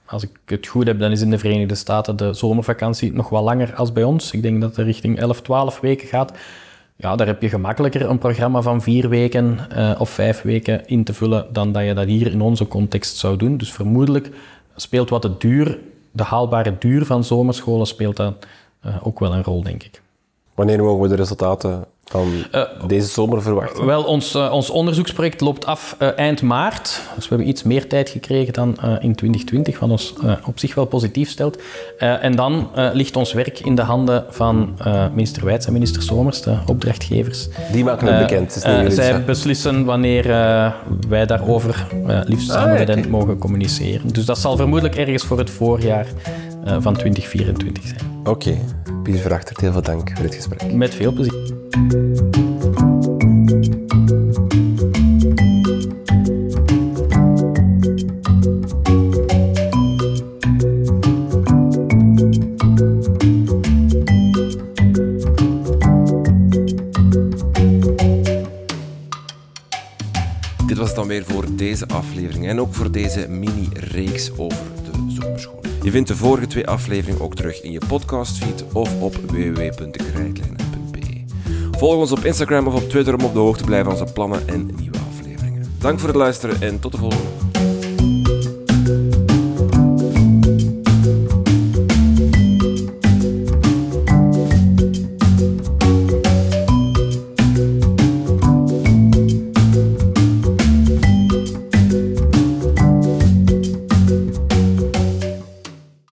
als ik het goed heb, dan is in de Verenigde Staten de zomervakantie nog wel langer als bij ons. Ik denk dat het richting 11, 12 weken gaat. Ja, daar heb je gemakkelijker een programma van vier weken uh, of vijf weken in te vullen dan dat je dat hier in onze context zou doen. Dus vermoedelijk speelt wat de duur, de haalbare duur van zomerscholen, speelt uh, ook wel een rol, denk ik.
Wanneer mogen we de resultaten van uh, deze zomer verwachten?
Wel, ons, uh, ons onderzoeksproject loopt af uh, eind maart. Dus we hebben iets meer tijd gekregen dan in 2020, wat ons op zich wel positief stelt. en dan ligt ons werk in de handen van minister Wijts en minister Somers, de opdrachtgevers.
Die maken het bekend.
Is zij beslissen wanneer wij daarover liefst samen ah, met hen mogen communiceren. Dus dat zal vermoedelijk ergens voor het voorjaar van 2024 zijn.
Oké. Okay. Pieter Verachtert, heel veel dank voor dit gesprek.
Met veel plezier.
Dit was dan weer voor deze aflevering en ook voor deze mini-reeks over. Je vindt de vorige twee afleveringen ook terug in je podcastfeed of op www.krijtlijnen.be. Volg ons op Instagram of op Twitter om op de hoogte te blijven van onze plannen en nieuwe afleveringen. Dank voor het luisteren en tot de volgende.